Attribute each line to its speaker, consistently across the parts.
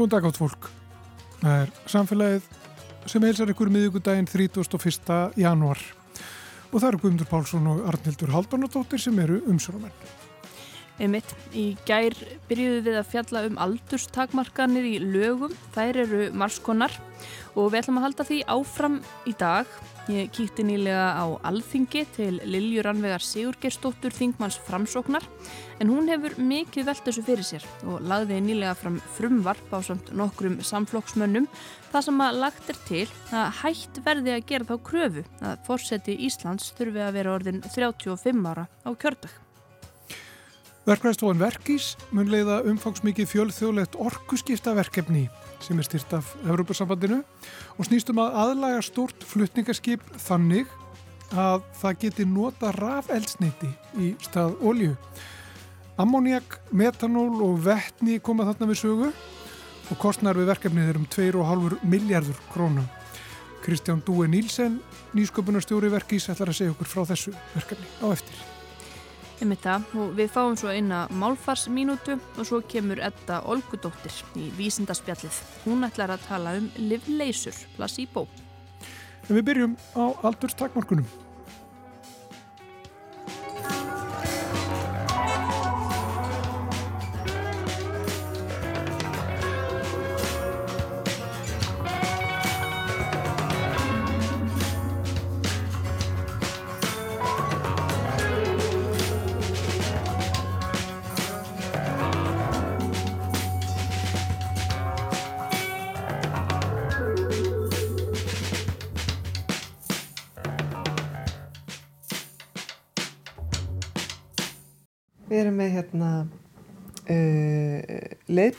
Speaker 1: Góðan dag átt fólk. Það er samfélagið sem heilsar ykkur miðugudaginn 31. januar. Og það eru Guðmundur Pálsson og Arnildur Haldunardóttir sem eru umsjónumenn.
Speaker 2: Einmitt. Í gær byrjuðu við að fjalla um aldurstakmarkanir í lögum. Þær eru marskonar og við ætlum að halda því áfram í dag. Ég kýtti nýlega á Alþingi til Liljur Anvegar Sigurgerstóttur Þingmanns framsóknar en hún hefur mikið velt þessu fyrir sér og lagði nýlega fram frumvarp á samt nokkrum samflokksmönnum það sem að lagt er til að hætt verði að gera þá kröfu að fórseti Íslands þurfi að vera orðin 35 ára á kjördag.
Speaker 1: Verkvæðstofan Verkís mun leiða umfangsmikið fjölþjóðlegt orkuskiptaverkefni sem er styrt af Európa-sambandinu og snýstum að aðlaga stort flutningarskip þannig að það geti nota rafeldsneiti í stað olju. Ammoniak, metanól og vettni koma þarna við sögu og kostnar við verkefnið er um 2,5 miljardur krónu. Kristján Dúi Nílsen, nýsköpunarstjóri Verkís, ætlar að segja okkur frá þessu verkefni á eftir.
Speaker 2: Við fáum svo eina málfarsminútu og svo kemur Edda Olgudóttir í vísindaspjallið. Hún ætlar að tala um livleysur, placebo.
Speaker 1: En við byrjum á aldurstakmarkunum.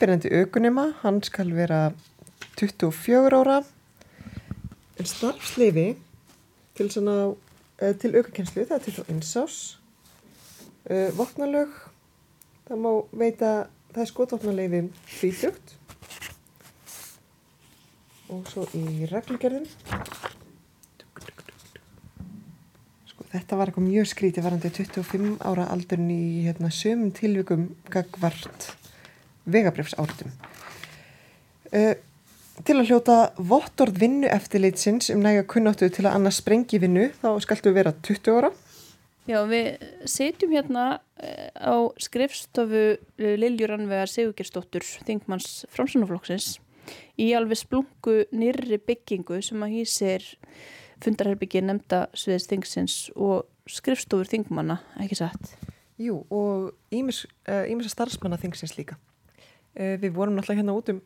Speaker 3: Leiðbyrjandi aukunema, hann skal vera 24 ára. En starfsleifi til, uh, til aukakenslu, það er 21 ás uh, vopnalög það má veita það er skotvopnaleifi frítugt og svo í reglugerðin Þetta var eitthvað mjög skrítið varandi 25 ára aldurinn í hérna, sömum tilvikum gagvart vegabrefs áritum. Uh, til að hljóta vottorð vinnu eftirleitsins um næga kunnáttu til að annars sprengi vinnu þá skaltu vera 20 ára.
Speaker 2: Já, við setjum hérna á skrifstofu Liljur Anvegar Sigurgerstóttur, Þingmanns Framsunaflokksins í alveg splungu nýrri byggingu sem að hýsir fundarherbyggi nefnda sviðis þingsins og skrifstofur þingmanna, ekki satt?
Speaker 3: Jú, og ímis að starfsmanna þingsins líka. Uh, við vorum náttúrulega hérna út um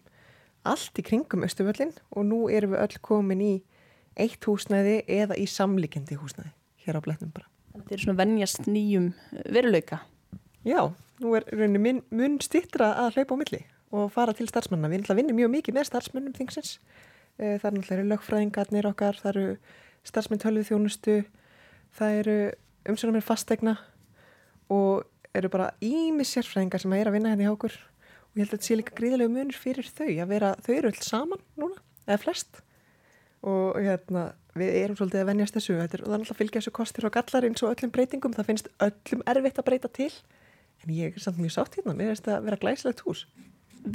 Speaker 3: allt í kringum Östuföllin og nú erum við öll komin í eitt húsnæði eða í samlíkendi húsnæði hér á bletnum bara.
Speaker 2: Þetta er svona vennjast nýjum veruleika.
Speaker 3: Já, nú er rauninni mun stittra að hlaupa á milli og fara til starfsmanna. Við náttúrulega vinnum mjög mikið með starfsmannum þingsins. Uh, það er náttúrulega lögfræðingarnir okkar, það eru starfsmenn tölvið þjónustu, það eru umsönum með fastegna og eru bara ími sérfræðingar sem er að vinna henni hérna hjá okkur og ég held að þetta sé líka gríðilega munur fyrir þau að vera, þau eru öll saman núna, eða flest. Og hérna við erum svolítið að venjast þessu og það er alltaf að fylgja þessu kostir og gallar eins og öllum breytingum, það finnst öllum erfitt að breyta til. En ég er samt mjög sátt hérna, mér finnst það að vera glæsilegt hús.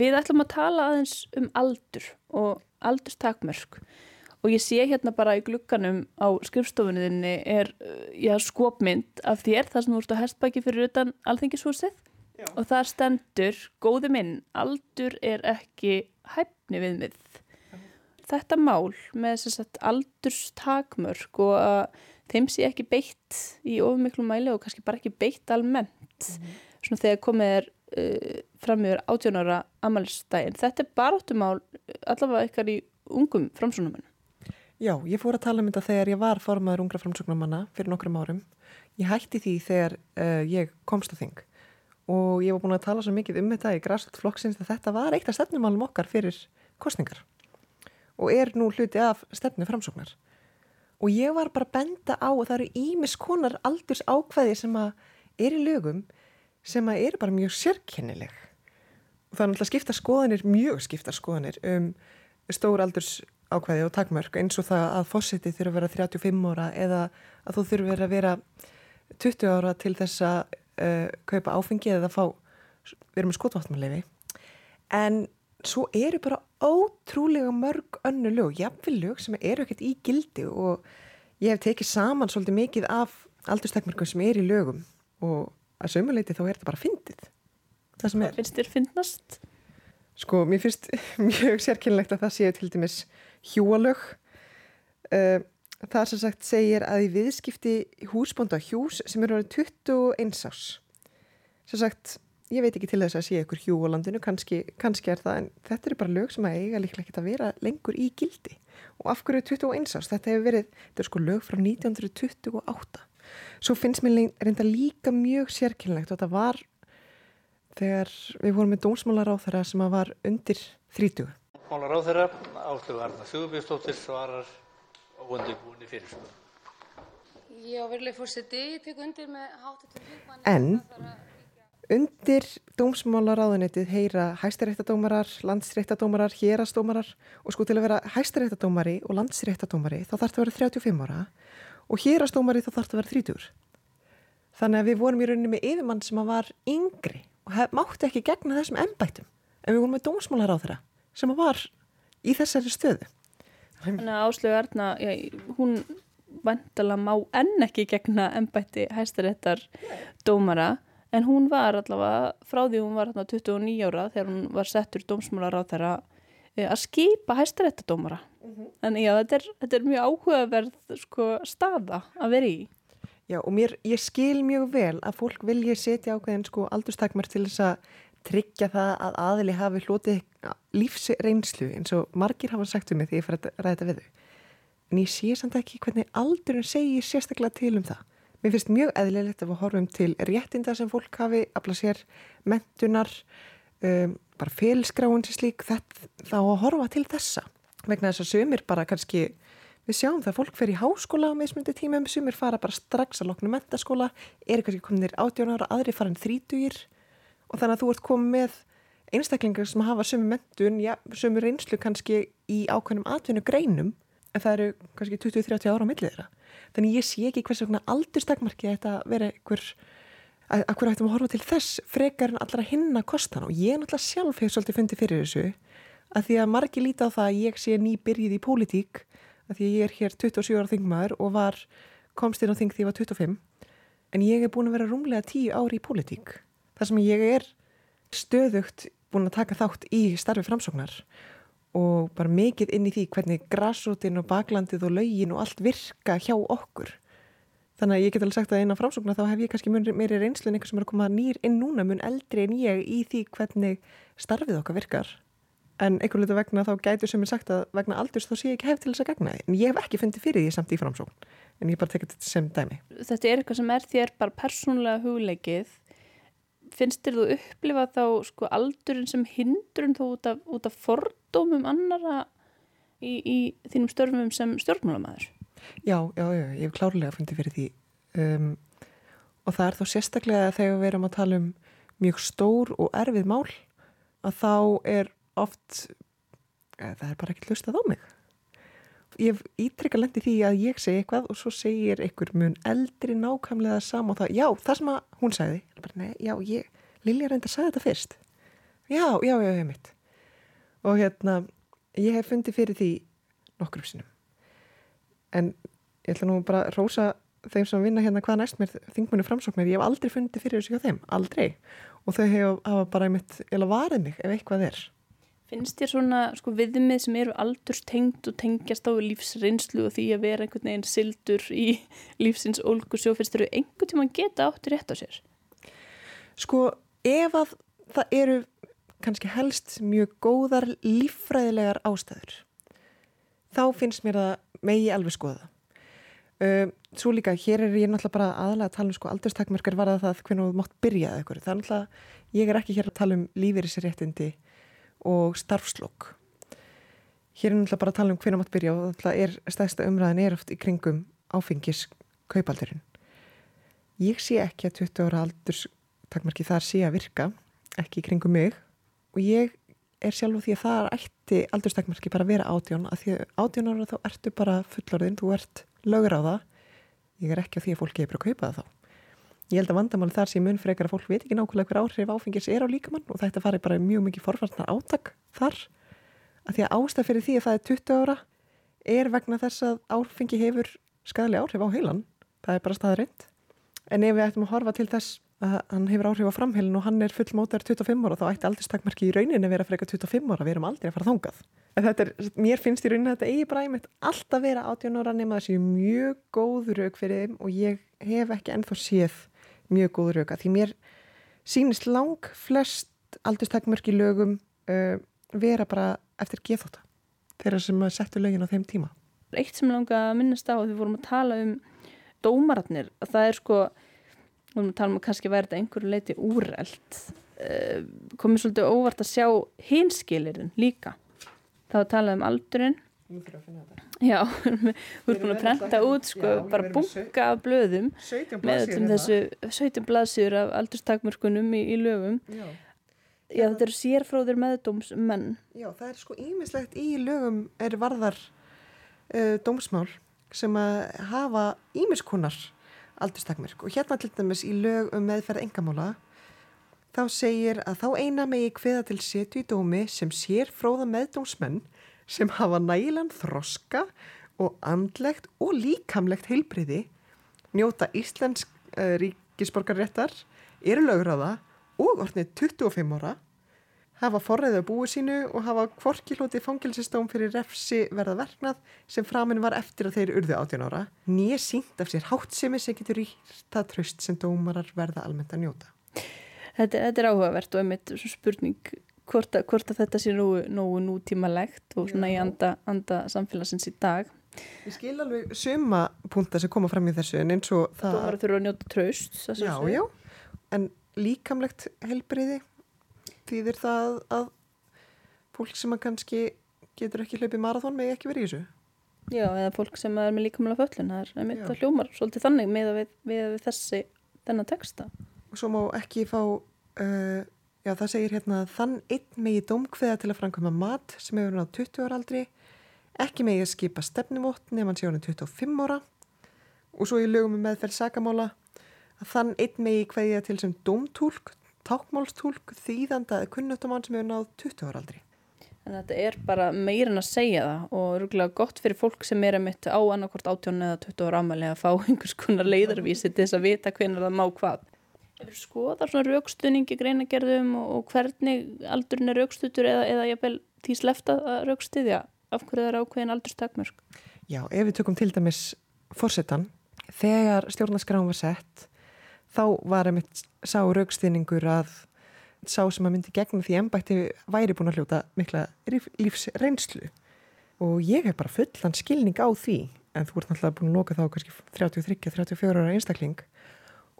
Speaker 2: Við ætlum að tala aðeins um aldur og aldurstakmörk. Og ég sé hérna bara í glukkanum á skrifstofunniðinni er já, skopmynd af þér þar sem þú ert á hestbæki fyrir utan alþingishúsið já. og það stendur, góði minn, aldur er ekki hæfni við mið. Þetta mál með aldurstakmörk og að þeim sé ekki beitt í ofumiklu mæli og kannski bara ekki beitt almennt, mm -hmm. svona þegar komið er uh, fram yfir átjónara amalistægin. Þetta er baráttumál allavega ykkar í ungum framsónumunum.
Speaker 3: Já, ég fór að tala um þetta þegar ég var formaður ungra framsóknumanna fyrir nokkrum árum. Ég hætti því þegar uh, ég komst að þing og ég var búin að tala svo mikið um þetta í græslut flokksins að þetta var eitt af stefnumálum okkar fyrir kostningar og er nú hluti af stefnu framsóknar. Og ég var bara benda á að það eru ímis konar aldurs ákveði sem að er í lögum sem að eru bara mjög sérkennileg. Og það er náttúrulega skipta skoðanir, mjög skipta skoðanir um stór aldurs ákvæði og takmörk eins og það að fósiti þurfa að vera 35 ára eða að þú þurfa að vera 20 ára til þess að uh, kaupa áfengi eða fá, við erum með skotváttmannleifi en svo eru bara ótrúlega mörg önnu lög, jafnvel lög sem eru ekkert í gildi og ég hef tekið saman svolítið mikið af aldurstakmarkum sem er í lögum og að sömuleiti þá er þetta bara fyndið það sem er.
Speaker 2: Finnst þér fyndnast?
Speaker 3: Sko, mér finnst mjög sérkynlegt að það séu til dæmis hjúalög uh, það sem sagt segir að í viðskipti húsbónda hjús sem eru 21 ás sem sagt ég veit ekki til þess að sé ykkur hjú á landinu, kannski, kannski er það, en þetta eru bara lög sem að eiga líklega ekki að vera lengur í gildi. Og af hverju 21 árs? Þetta hefur verið, þetta er sko lög frá 1928. Svo finnst mér reynda líka mjög sérkynlegt og þetta var þegar við vorum með dómsmálar á þeirra sem að var undir 30.
Speaker 4: Málar á þeirra, Áslu Arna Sigurbjörnsdóttir svarar óundibúinni fyrir svo.
Speaker 5: Já, verðileg fórseti, ég tek undir með hátutum hugmann.
Speaker 3: En Undir dómsmálaráðunitið heyra hæstaréttadómarar, landsréttadómarar, hérastómarar og sko til að vera hæstaréttadómari og landsréttadómari þá þarf það að vera 35 ára og hérastómari þá þarf það að vera 30. Þannig að við vorum í rauninni með yfirmann sem var yngri og hef, mátti ekki gegna þessum ennbættum en við vorum með dómsmálaráðura sem var í þessari stöðu.
Speaker 2: Þannig að Áslögu Erna, já, hún vandala má enn ekki gegna ennbætti hæstaréttar dómara en hún var allavega frá því hún var 29 ára þegar hún var settur dómsmálar á þeirra eh, að skipa hæstaréttadómara mm -hmm. en já, þetta er, þetta er mjög áhugaverð sko, staða að vera í.
Speaker 3: Já, og mér, ég skil mjög vel að fólk vilja setja ákveðin sko aldurstakmar til þess að tryggja það að aðli hafi hlotið lífsreynslu eins og margir hafa sagt um mig því ég fyrir að ræða við þau. En ég sé samt ekki hvernig aldurinn segir sérstaklega til um það. Mér finnst mjög eðlilegt að við horfum til réttinda sem fólk hafi, afla sér mentunar, um, bara félskráin til slík, þá að horfa til þessa. Vegna þess að sumir bara kannski, við sjáum það að fólk fer í háskóla á meðsmundi tímum, sumir fara bara strax að lokna mentaskóla, eru kannski kominir átjón ára, aðri farin þrítugir og þannig að þú ert komið með einstaklingar sem hafa sumi mentun, já, sumi reynslu kannski í ákveðnum atvinnu greinum, en það eru kannski 20-30 ára á millið þeirra. Þannig ég sé ekki hvers vegna aldurstakmarki þetta vera einhver að, að hverju ættum að horfa til þess frekar en allra hinna kostan og ég náttúrulega sjálf hefur svolítið fundið fyrir þessu að því að margi líti á það að ég sé nýbyrjið í pólitík að því að ég er hér 27 ára þingmaður og var komst inn á þing því ég var 25 en ég er búin að vera rúmlega 10 ári í pólitík þar sem ég er stöðugt búin að taka þátt í starfi framsóknar og bara mikið inn í því hvernig grassrútin og baklandið og laugin og allt virka hjá okkur. Þannig að ég get alveg sagt að eina framsóknar þá hef ég kannski meiri reynslu en einhver sem er að koma nýr inn núna mun eldri en ég í því hvernig starfið okkar virkar. En einhver litur vegna þá gætur sem er sagt að vegna aldurs þá sé ég ekki hef til þess að gegna. En ég hef ekki fundið fyrir því samt í framsókn. En ég bara tekið þetta sem dæmi.
Speaker 2: Þetta er eitthvað sem er þér bara persónlega hugleikið finnst þér þú upplifa þá sko aldurinn sem hindrun þú út af, út af fordómum annara í, í þínum störfum sem stjórnmálamæður?
Speaker 3: Já, já, já, ég hef klárlega fundið fyrir því um, og það er þá sérstaklega þegar við erum að tala um mjög stór og erfið mál að þá er oft eða, það er bara ekki hlustað á mig ég ítrykka lendi því að ég segi eitthvað og svo segir einhver mun eldri nákvæmlega saman og það, já, það sem að hún sagði, bara, nei, já, ég, Lilja reynda að sagði þetta fyrst. Já, já, já, ég mitt og hérna, ég hef fundið fyrir því nokkrum sinnum. En ég ætla nú bara að rosa þeim sem vinna hérna hvað næst mér þingmunni framsóknir, ég hef aldrei fundið fyrir þessu hjá þeim, aldrei. Og þau hefa bara einmitt, eða varðið mig ef eitthvað er
Speaker 2: Finnst þér svona sko, viðmið sem eru aldurstengt og tengjast á lífsreynslu og því að vera einhvern veginn sildur í lífsins ólgusjó, finnst þér einhvern tíma geta áttur rétt á sér?
Speaker 3: Sko, ef að það eru kannski helst mjög góðar líffræðilegar ástæður, þá finnst mér að megi alveg skoða. Uh, svo líka, hér er ég náttúrulega bara aðalega að tala um sko aldurstakmerkar var að það hvernig þú mátt byrjað eitthvað. Það er náttúrulega, ég er ekki hér að tala um lífeyrisréttindi og starfslokk. Hér er náttúrulega bara að tala um hvernig maður byrja og það er stæðsta umræðin er oft í kringum áfengis kaupaldurinn. Ég sé ekki að 20 ára aldurstakmarki þar sé að virka, ekki í kringum mig og ég er sjálf því að það er ætti aldurstakmarki bara að vera átjón að því að átjón ára þá ertu bara fullorðinn, þú ert lögur á það, ég er ekki á því að fólki bara að kaupa það þá. Ég held að vandamál þar sé mun frekar að fólk veit ekki nákvæmlega hver áhrif áfengis er á líkamann og þetta fari bara mjög mikið forvarnar átak þar. Að því að ástæð fyrir því að það er 20 ára er vegna þess að áfengi hefur skadali áhrif á heilan. Það er bara staðrind. En ef við ættum að horfa til þess að hann hefur áhrif á framheilin og hann er fullmótar 25 ára þá ætti aldurstakmarki í rauninni að vera frekar 25 ára. Við erum aldrei að fara þetta er, mér finnst í rauninni að þetta eigi bræmitt alltaf vera 18 ára nema þessi mjög góð rauk fyrir þeim og ég hef ekki ennþá séð mjög góð rauka því mér sínist lang flest aldurstakmörk í lögum uh, vera bara eftir geðþóta þeirra sem settu lögin á þeim tíma.
Speaker 2: Eitt sem langa að minnast á því við vorum að tala um dómaratnir að það er sko við vorum að tala um að kannski verða einhverju leiti úreld uh, komið svolítið óvart að sjá hinskilirinn líka. Þá að tala um aldurinn.
Speaker 3: Nú fyrir að finna þetta
Speaker 2: Já, þú ert búin að prenta út sko,
Speaker 3: Já,
Speaker 2: bara bunga af blöðum
Speaker 3: 17
Speaker 2: með
Speaker 3: blaðsíður
Speaker 2: öllum
Speaker 3: hérna.
Speaker 2: þessu 17 blaðsýður af aldurstakmörkunum í, í lögum.
Speaker 3: Já.
Speaker 2: Já, þetta eru sérfróðir meðdómsmenn.
Speaker 3: Já, það er sko ímislegt í lögum er varðar uh, dómsmál sem að hafa ímiskunar aldurstakmörk og hérna til dæmis í lög um meðferð engamála þá segir að þá eina megi hviða til setu í dómi sem sér fróða meðdómsmenn sem hafa nægilegan þroska og andlegt og líkamlegt heilbriði njóta íslensk uh, ríkisborgarréttar, eru lögráða og orðnið 25 ára hafa forræðið á búi sínu og hafa kvorki hlutið fangilsistóm fyrir refsi verða verknað sem framinn var eftir að þeir urðu 18 ára nýja sínt af sér háttsemi sem getur ríta tröst sem dómarar verða almennt að njóta.
Speaker 2: Þetta, þetta er áhugavert og einmitt spurning hvort að, hvort að þetta sé nógu, nógu nútímalegt og svona í anda, anda samfélagsins í dag.
Speaker 3: Ég skil alveg suma punta sem koma fram í þessu en eins og það...
Speaker 2: Dómarar þurfa að njóta tröst.
Speaker 3: Já, já, en líkamlegt helbriði þýðir það að fólk sem að kannski getur ekki hlaupið marathón með ekki verið í þessu.
Speaker 2: Já, eða fólk sem er með líkamlega föllin, það er
Speaker 3: Já.
Speaker 2: að hljómar svolítið þannig með við, við, við þessi, þennan texta.
Speaker 3: Og svo má ekki fá, uh, já það segir hérna þann einn megi dómkveða til að framkvæma mat sem hefur náð 20 ára aldri, ekki megi að skipa stefnumótt nefn hann sé hann 25 ára og svo í lögum um meðferð sakamála að þann einn megi kveðja til sem dómtúlk, tákmálstúlk, þýðanda eða kunnutumann sem hefur náð 20 ára aldri.
Speaker 2: En þetta er bara meira en að segja það og rúglega gott fyrir fólk sem er einmitt á annarkvort 18 eða 20 ára ámæli að fá einhvers konar leiðarvísi til þess að vita hvernig það má hvað. Skoðar svona raukstuðningi greinagerðum og, og hvernig aldurinn er raukstutur eða, eða jafnvel því slefta að raukstuðja af hverju það er ákveðin aldurstakmörk?
Speaker 3: Já, ef við tökum til dæmis fórsetan, þegar stjórnarskráin var sett, þá var einmitt sá raukstýningur að sá sem að myndi gegna því embætti væri búin að hljóta mikla lífsreynslu. Og ég hef bara fullan skilning á því en þú ert náttúrulega búin að loka þá kannski 33-34 ára einstakling.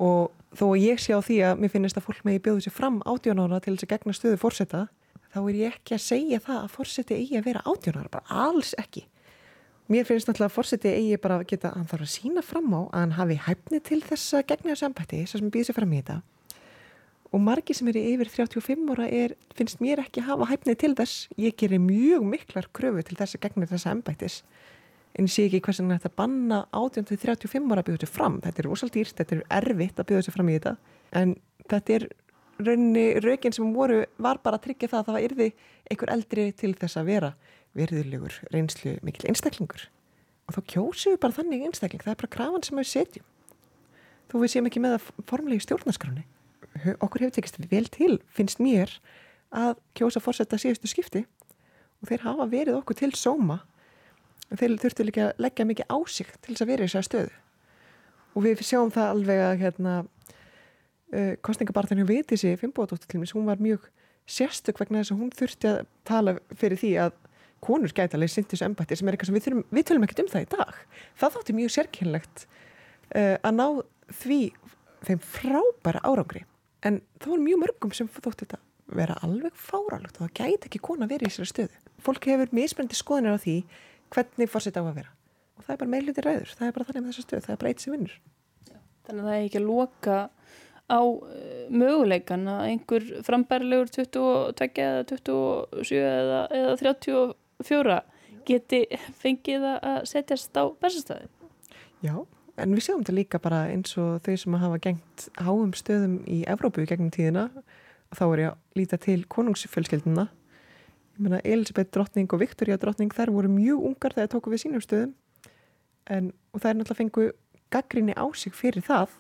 Speaker 3: Og þó að ég sé á því að mér finnist að fólk megi bjóðu sér fram 18 ára til þess að gegna stöðu fórseta þá er ég ekki að segja það að fórseti eigi að vera 18 ára, bara alls ekki Mér finnst náttúrulega að fórseti eigi bara að geta, hann þarf að sína fram á að hann hafi hæfni til þess að gegna þessu embætti, þess að býða sér fram í þetta. Og margi sem eru yfir 35 ára er, finnst mér ekki að hafa hæfni til þess. Ég gerir mjög miklar kröfu til þess að gegna embættis. En ég sé ekki hversin þetta banna 18-35 ára að býða sér fram. Þetta er ósalt dýrt, þetta er erfitt að býða sér fram í þetta. En þetta er rauninni, raugin sem voru var bara að tryggja það að það yrði einhver eldri til þess að vera verðilegur reynslu mikil einstaklingur. Og þá kjósum við bara þannig einstakling. Það er bara krafan sem við setjum. Þó við séum ekki með að formlegi stjórnarskráni okkur hefur tekist vel til finnst mér að kjósa fórsetta síðustu skipti. Og þeir hafa verið okkur til sóma en þeir þurftu líka að leggja mikið á sig til þess að vera í þessari stöðu og við sjáum það alveg að hérna, uh, kostningabartan hjá Vitisi Fimboðdóttur til mér, hún var mjög sérstök vegna þess að hún þurfti að tala fyrir því að konur gæti alveg sint þessu embætti sem er eitthvað sem við, þurfum, við tölum ekkert um það í dag. Það þótti mjög sérkynlegt uh, að ná því þeim frábæra árangri. En það voru mjög mörgum sem þótti þetta vera alveg fáralegt og það gæti ekki kona verið í þessari stöðu. Fólk hefur mismrendi skoðinir á því hvernig fórsett á að vera. Og það er bara meðluti ræður. Það er bara þannig með þessa stöðu. Það er bara eitt sem vinnur.
Speaker 2: Þannig að það er ekki að loka á uh, möguleikan að einhver frambærilegur 22 eða 27 eða, eða 34 geti fengið að setjast á bestastæði.
Speaker 3: Já, en við sjáum þetta líka bara eins og þau sem hafa gengt háum stöðum í Evrópu gegnum tíðina þá er ég að líta til konungsfjölskelduna meina Elisabeth drottning og Victoria drottning þær voru mjög ungar þegar tóku við sínum stöðum. En, og þær náttúrulega fengu gaggrinni á sig fyrir það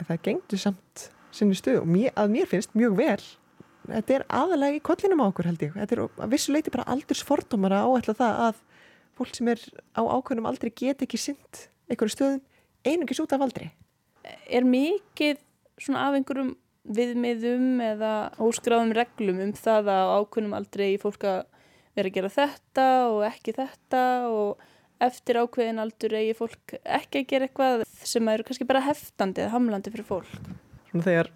Speaker 3: en það gengdu samt sinni stöð og mér, að mér finnst mjög vel. Þetta er aðalega í kollinum á okkur held ég. Þetta er að vissu leiti bara aldursfordómara áætla það að fólk sem er á ákveðnum aldrei get ekki synd einhverju stöðum einungis út af aldrei
Speaker 2: Er mikið svona af einhverjum viðmiðum eða óskráðum reglum um það að á ákveðnum aldrei fólk að vera að gera þetta og ekki þetta og eftir ákveðin aldur eigi fólk ekki að gera eitthvað sem eru kannski bara heftandi eða hamlandi fyrir fólk.
Speaker 3: Svona þegar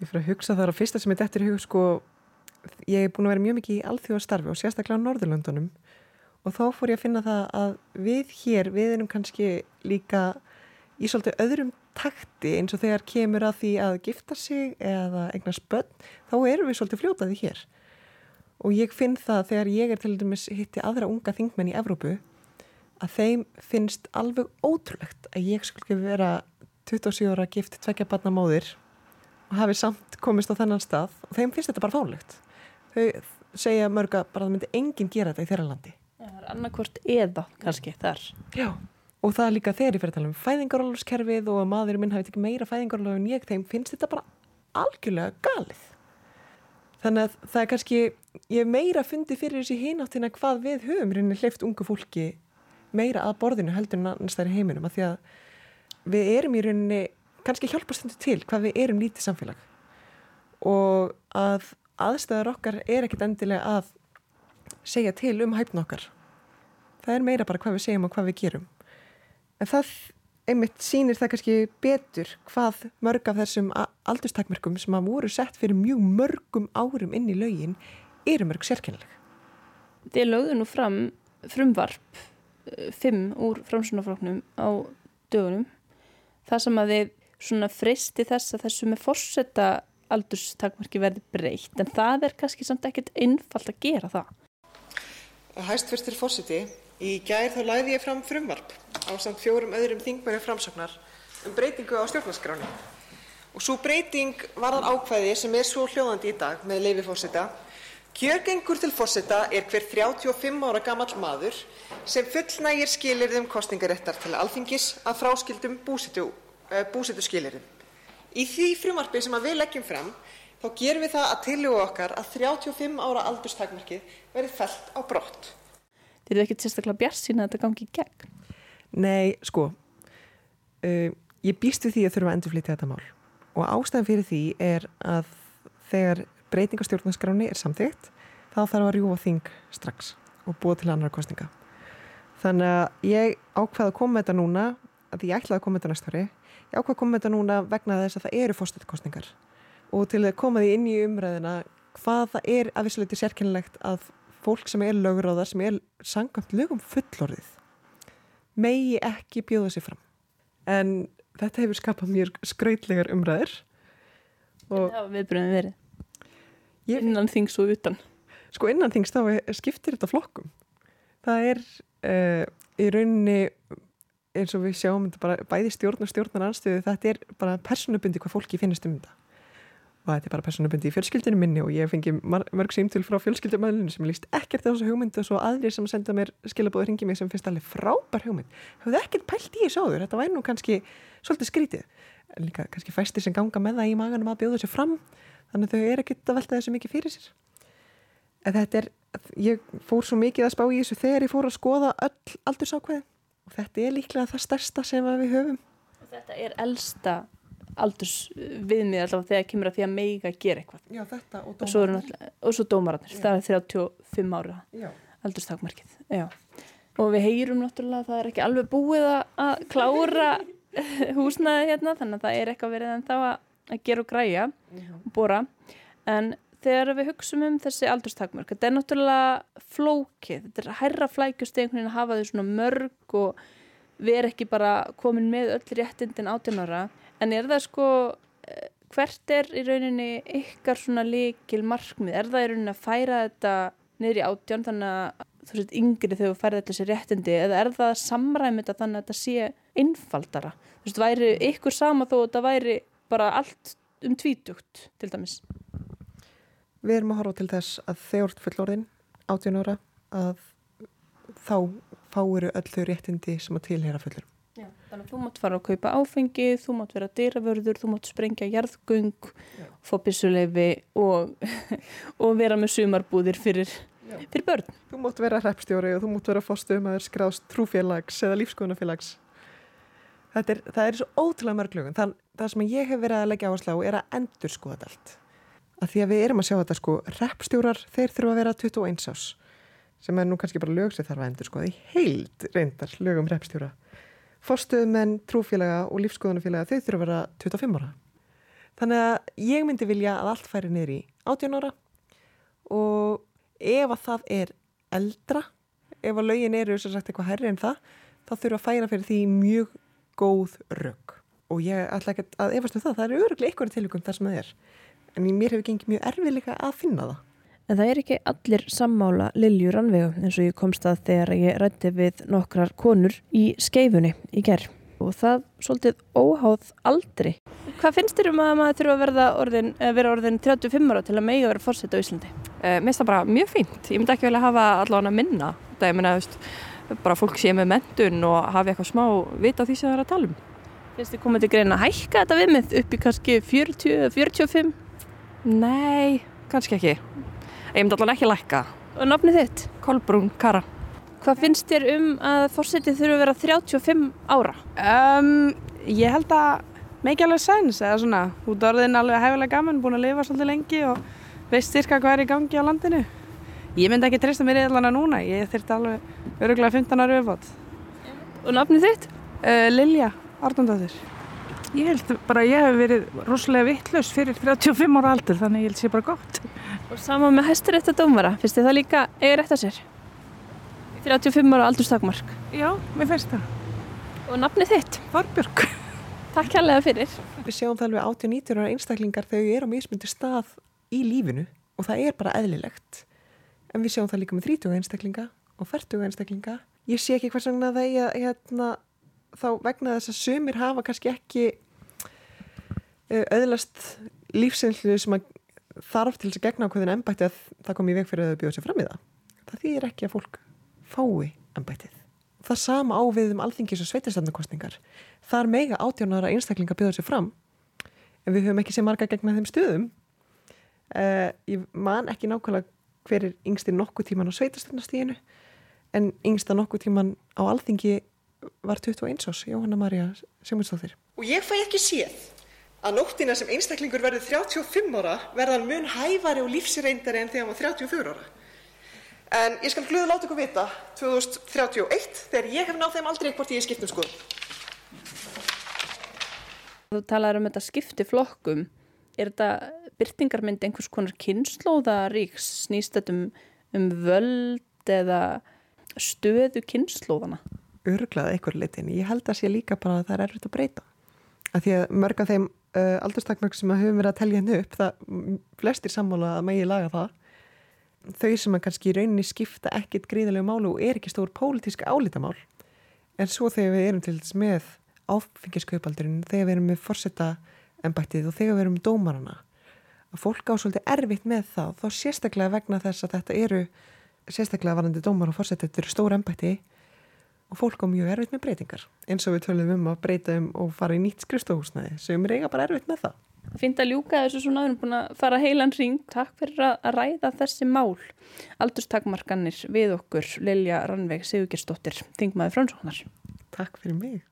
Speaker 3: ég fyrir að hugsa þar að fyrsta sem ég dettir í hug sko, ég hef búin að vera mjög mikið í alþjóðastarfi og sérstaklega á Norðurlöndunum og þá fór ég að finna það að við hér, við erum kannski líka í svolítið öðrum takti eins og þegar kemur að því að gifta sig eða eignast börn, þá erum við svolítið fljótaði hér og ég finn það þegar ég er til dæmis hitti aðra unga þingmenn í Evrópu að þeim finnst alveg ótrúlegt að ég skulle vera 27 ára gift tvekja barna móðir og hafi samt komist á þennan stað og þeim finnst þetta bara fálegt. Þau segja mörga bara að það myndi enginn gera þetta í þeirra landi.
Speaker 2: Það er annarkvort eða kannski þar.
Speaker 3: Já. Og það er líka þegar ég fyrir að tala um fæðingarólfskerfið og að maðurinn minn hafi ekki meira fæðingarólf en ég, þeim finnst þetta bara algjörlega galið. Þannig að það er kannski, ég meira fundi fyrir þessi hináttina hvað við höfum reyni hleyft ungu fólki meira að borðinu heldur en annars þær heiminum að því að við erum í rauninni kannski hjálpastendu til hvað við erum lítið samfélag. Og að aðstæðar okkar er ekkit endilega að segja til um hæfn okkar. Það er meira bara hvað við segjum og hvað við gerum en það einmitt sínir það kannski betur hvað mörg af þessum aldurstakmerkum sem að voru sett fyrir mjög mörgum árum inn í laugin eru mörg sérkennileg.
Speaker 2: Þið lögðu nú fram frumvarp fimm úr framsunafloknum á dögunum það sem að þið svona fristi þess að þessu með fórsetta aldurstakmarki verði breytt. En það er kannski samt ekkert einfalt að gera það.
Speaker 3: Hæstfyrstir fórseti í gær þá læði ég fram frumvarp á samt fjórum öðrum þingmæri framsagnar um breytingu á stjórnarskráni og svo breyting varðan ákvæði sem er svo hljóðandi í dag með leifi fórseta Kjörgengur til fórseta er hver 35 ára gammal maður sem fullnægir skilirðum kostningaréttar til alþingis að fráskildum uh, búsetu skilirðum. Í því frumarfi sem við leggjum fram þá gerum við það að tiljóða okkar að 35 ára aldurstakmarkið verið fælt á brott.
Speaker 2: Þeir eru ekkert sérstaklega bjart sína að þetta gangi í gegn?
Speaker 3: Nei, sko, uh, ég býst við því að þurfa að endurflýta þetta mál. Og ástæðan fyrir því er að þegar breytingastjórnarskráni er samþygt þá þarf að rjúa þing strax og búa til annar kostninga þannig að ég ákvaði að koma með þetta núna að ég ætlaði að koma með þetta næsta ári. Ég ákvaði að koma með þetta núna vegna þess að það eru fórstöldkostningar og til að koma því inn í umræðina hvað það er að vissuleiti sérkennilegt að fólk sem er löguráðar sem er sangamt lögum fullorðið megi ekki bjóða sér fram en þetta hefur skapað mér skrautlegar umræður
Speaker 2: og það var viðbröðin verið Ég... Innan þings og utan.
Speaker 3: Sko innan þings þá skiptir þetta flokkum. Það er uh, í rauninni eins og við sjáum þetta bara bæði stjórn og stjórnar anstöðu þetta er bara personubundi hvað fólki finnist um þetta. Og þetta er bara personubundi í fjölskyldinu minni og ég fengi mörg símtil frá fjölskyldumöðlunum sem líst ekkert þessu hugmyndu og svo aðrir sem senda mér skilabóður hringi mig sem finnst alveg frábær hugmynd. Hefði ekkert pælt í þessu áður, þetta væri nú kannski svolítið skrítið. Líka kannski fæstir sem ganga með það í maganum að bjóða þessu fram þannig þau eru ekkert að velta þessu mikið fyrir sér en þetta er ég fór svo mikið að spá í þessu þegar ég fór að skoða öll aldursákveði og þetta er líklega það stærsta sem við höfum
Speaker 2: og þetta er elsta aldursviðmið alltaf þegar kemur að því að meiga gera eitthvað.
Speaker 3: Já, þetta og
Speaker 2: dómararnir. og svo dómararnir, það er 35 ára aldurstakmarkið. Og við heyrum náttúrulega að það er ekki alveg búið að klára húsnaði hérna þannig að það er eitthvað verið en þá að að gera og græja og bóra en þegar við hugsaum um þessi aldurstakmörk þetta er náttúrulega flókið. Þetta er hærra flækjust einhvern veginn að hafa þau svona mörg og vera ekki bara komin með öll réttindin átjónara en er það sko eh, hvert er í rauninni ykkar svona líkil markmið er það í rauninni að færa þetta niður í átjón þannig að þú veist yngri þegar þú færði þessi réttindi eða er það samræmið þannig að þetta sé einfaldara. Þú veist, væri ykkur sama þó að þetta væri bara allt um tvítugt til dæmis.
Speaker 3: Við erum að horfa til þess að þegar fullorðin, 18 ára, að þá fáiru öll þau réttindi sem að tilhera fullurum.
Speaker 2: Þannig að þú mátt fara að kaupa áfengi, þú mátt vera dýravörður, þú mátt sprengja jarðgung, fá byssuleifi og, og vera með sumarbúðir fyrir, fyrir börn.
Speaker 3: Þú mátt vera hreppstjóri og þú mátt vera fórstum að þeir skrást trúfélags eða lífskoðunafélags. Það er, það er svo ótrúlega mörglögun. Það, það sem ég hef verið að leggja áherslu á er að endur skoða þetta allt. Að því að við erum að sjá þetta sko, hreppstjórar þeir þurfa að vera 21 ás sem er nú kannski bara lög sem þarf að endur skoða í heild reyndar lögum hreppstjóra. Fórstuðumenn, trúfélaga og lífskoðunafélaga þau þurfa að vera 25 ára. Þannig að ég myndi vilja að allt færi í 18 ára og ef að það er eldra, ef að lögin eru sem sagt eitthvað herri en það, þá þurfa að færa fyrir því mjög góð rögg. Og ég ætla ekki að efast um það, það eru öruglega einhverju tilvíkum þar sem það er. En mér hefur gengið mjög erfiðleika að finna það.
Speaker 2: En það er ekki allir sammála Lilju Rannvegu eins og ég komst að þegar ég rætti við nokkrar konur í skeifunni í gerð og það svolítið óháð aldri. Hvað finnst þér um að maður þurfa að verða orðin, að vera orðin 35 ára til að megi að vera fórsett á Íslandi?
Speaker 6: Uh, mér finnst það bara mjög fínt. Ég myndi ekki velja hafa allavega minna. Það er meina, veist, bara fólk sé með mentun og hafi eitthvað smá vita á því sem það er að tala um.
Speaker 2: Finnst þið komið til greina að hækka þetta viðmið upp í kannski 40-45?
Speaker 6: Nei, kannski ekki. Ég myndi allavega ekki lækka.
Speaker 2: Og nafnið þitt?
Speaker 6: Kolbrún Kara.
Speaker 2: Hvað finnst þér um að fórsetið þurfa að vera 35 ára?
Speaker 7: Um, ég held að mikið alveg sæns eða svona. Út af orðin alveg hæfilega gaman, búin að lifa svolítið lengi og veist styrka hvað er í gangi á landinu. Ég myndi ekki treysta mér í allana núna. Ég þurfti alveg öruglega 15 ára uppátt.
Speaker 2: Og nafnið þitt?
Speaker 7: Uh, Lilja Ardóndóttir.
Speaker 8: Ég held bara að ég hef verið rosalega vittlaus fyrir 35 ára aldur þannig ég held sé bara gott.
Speaker 2: Og sama með hæsturétta dómara, finnst þið það líka rétt að sér? 35 ára aldurstakmark.
Speaker 8: Já, mér finnst það.
Speaker 2: Og nafnið þitt?
Speaker 8: Þorbjörg.
Speaker 2: Takk kærlega fyrir.
Speaker 3: Við sjáum það alveg 80-90 ára einstaklingar þegar ég er á mismundi stað í lífinu og það er bara eðlilegt. En við sjáum það líka með 30 einstaklinga og 40 einstaklinga. Ég sé ekki hvers vegna það er að hérna, þá vegna þess að sumir hafa kannski ekki öðlast lífsinslu sem að þarf til þess að gegna ákveðin ennbætti að það kom í veg fyrir að þau bjóða sér fram í það. Það þýðir ekki að fólk fái ennbættið. Það sama ávið um alþingis og sveitarstandakostningar. Það er mega átjónara einstaklinga að bjóða sér fram en við höfum ekki sem marga gegna þeim stöðum. Uh, ég man ekki nákvæmlega hver er yngsti nokkuð tíman á sveitarstandastíðinu en yngsta nokkuð tíman á alþingi var 21 ás, Jóhanna Marja Simundsdóttir. Og ég fæ ekki séð að nóttina sem einstaklingur verður 35 ára verðan mun hæfari og lífsreindari en þegar hann var 34 ára. En ég skal glöðu láta ykkur vita 2031 þegar ég hef náð þeim aldrei hvort ég er skipt um skoðum.
Speaker 2: Þú talar um þetta skipti flokkum. Er þetta byrtingarmynd einhvers konar kynnslóðaríks? Snýst þetta um, um völd eða stöðu kynnslóðana?
Speaker 3: Örglað eitthvað litin. Ég held að sé líka bara að það er erfitt að breyta. Að því að mörg af þeim uh, aldurstakmörg sem að höfum verið að telja henni upp, það flestir sammála að megi laga það. Þau sem að kannski í rauninni skipta ekkit gríðilegu málu og er ekki stór pólitíska álítamál. En svo þegar við erum til þess með áfengiskaupaldurinn, þegar við erum með forsetta ennbættið og þegar við erum með dómarana, að fólk á svolítið erfitt með það, þá sérstaklega vegna þess að þetta eru, sérstaklega varandi dómar og eru stór ennbætti og fólk á mjög erfitt með breytingar eins og við tölum um að breyta um og fara í nýtt skrifstofhúsnaði sem er eiga bara erfitt með það.
Speaker 2: Finnst að ljúka þessu svona aðeins búin að fara heilan ring. Takk fyrir að ræða þessi mál. Aldurstakmarkanir við okkur Lilja Rannveig Sigurgersdóttir, Þingmaður Fransóknar.
Speaker 3: Takk fyrir mig.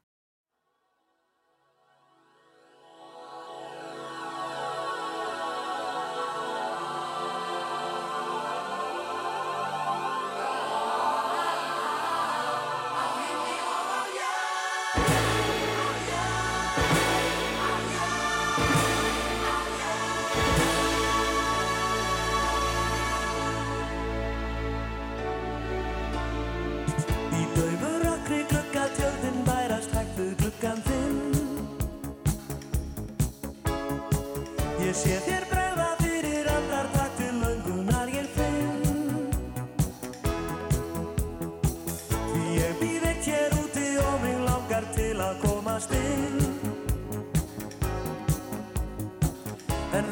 Speaker 9: En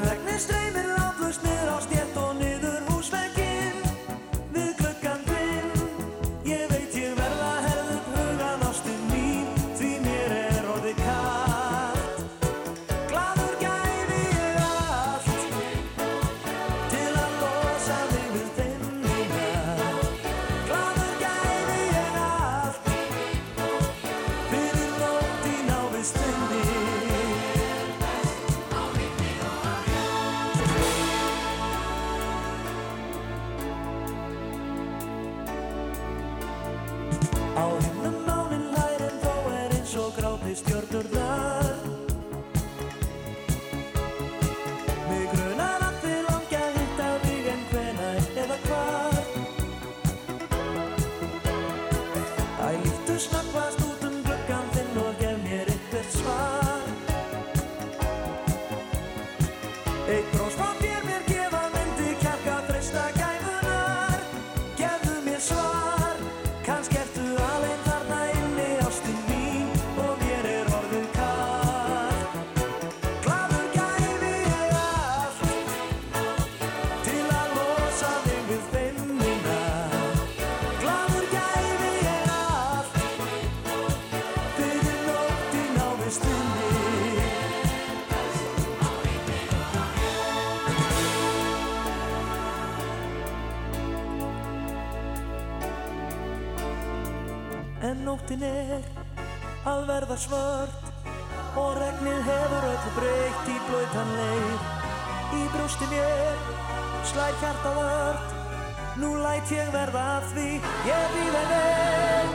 Speaker 9: regnið streymir látlaust nóttin er að verða svört og regnið hefur öllu breytt í blöytan leið. Í brústi mér slær hjarta vört, nú læt ég verða að því ég býð en einn.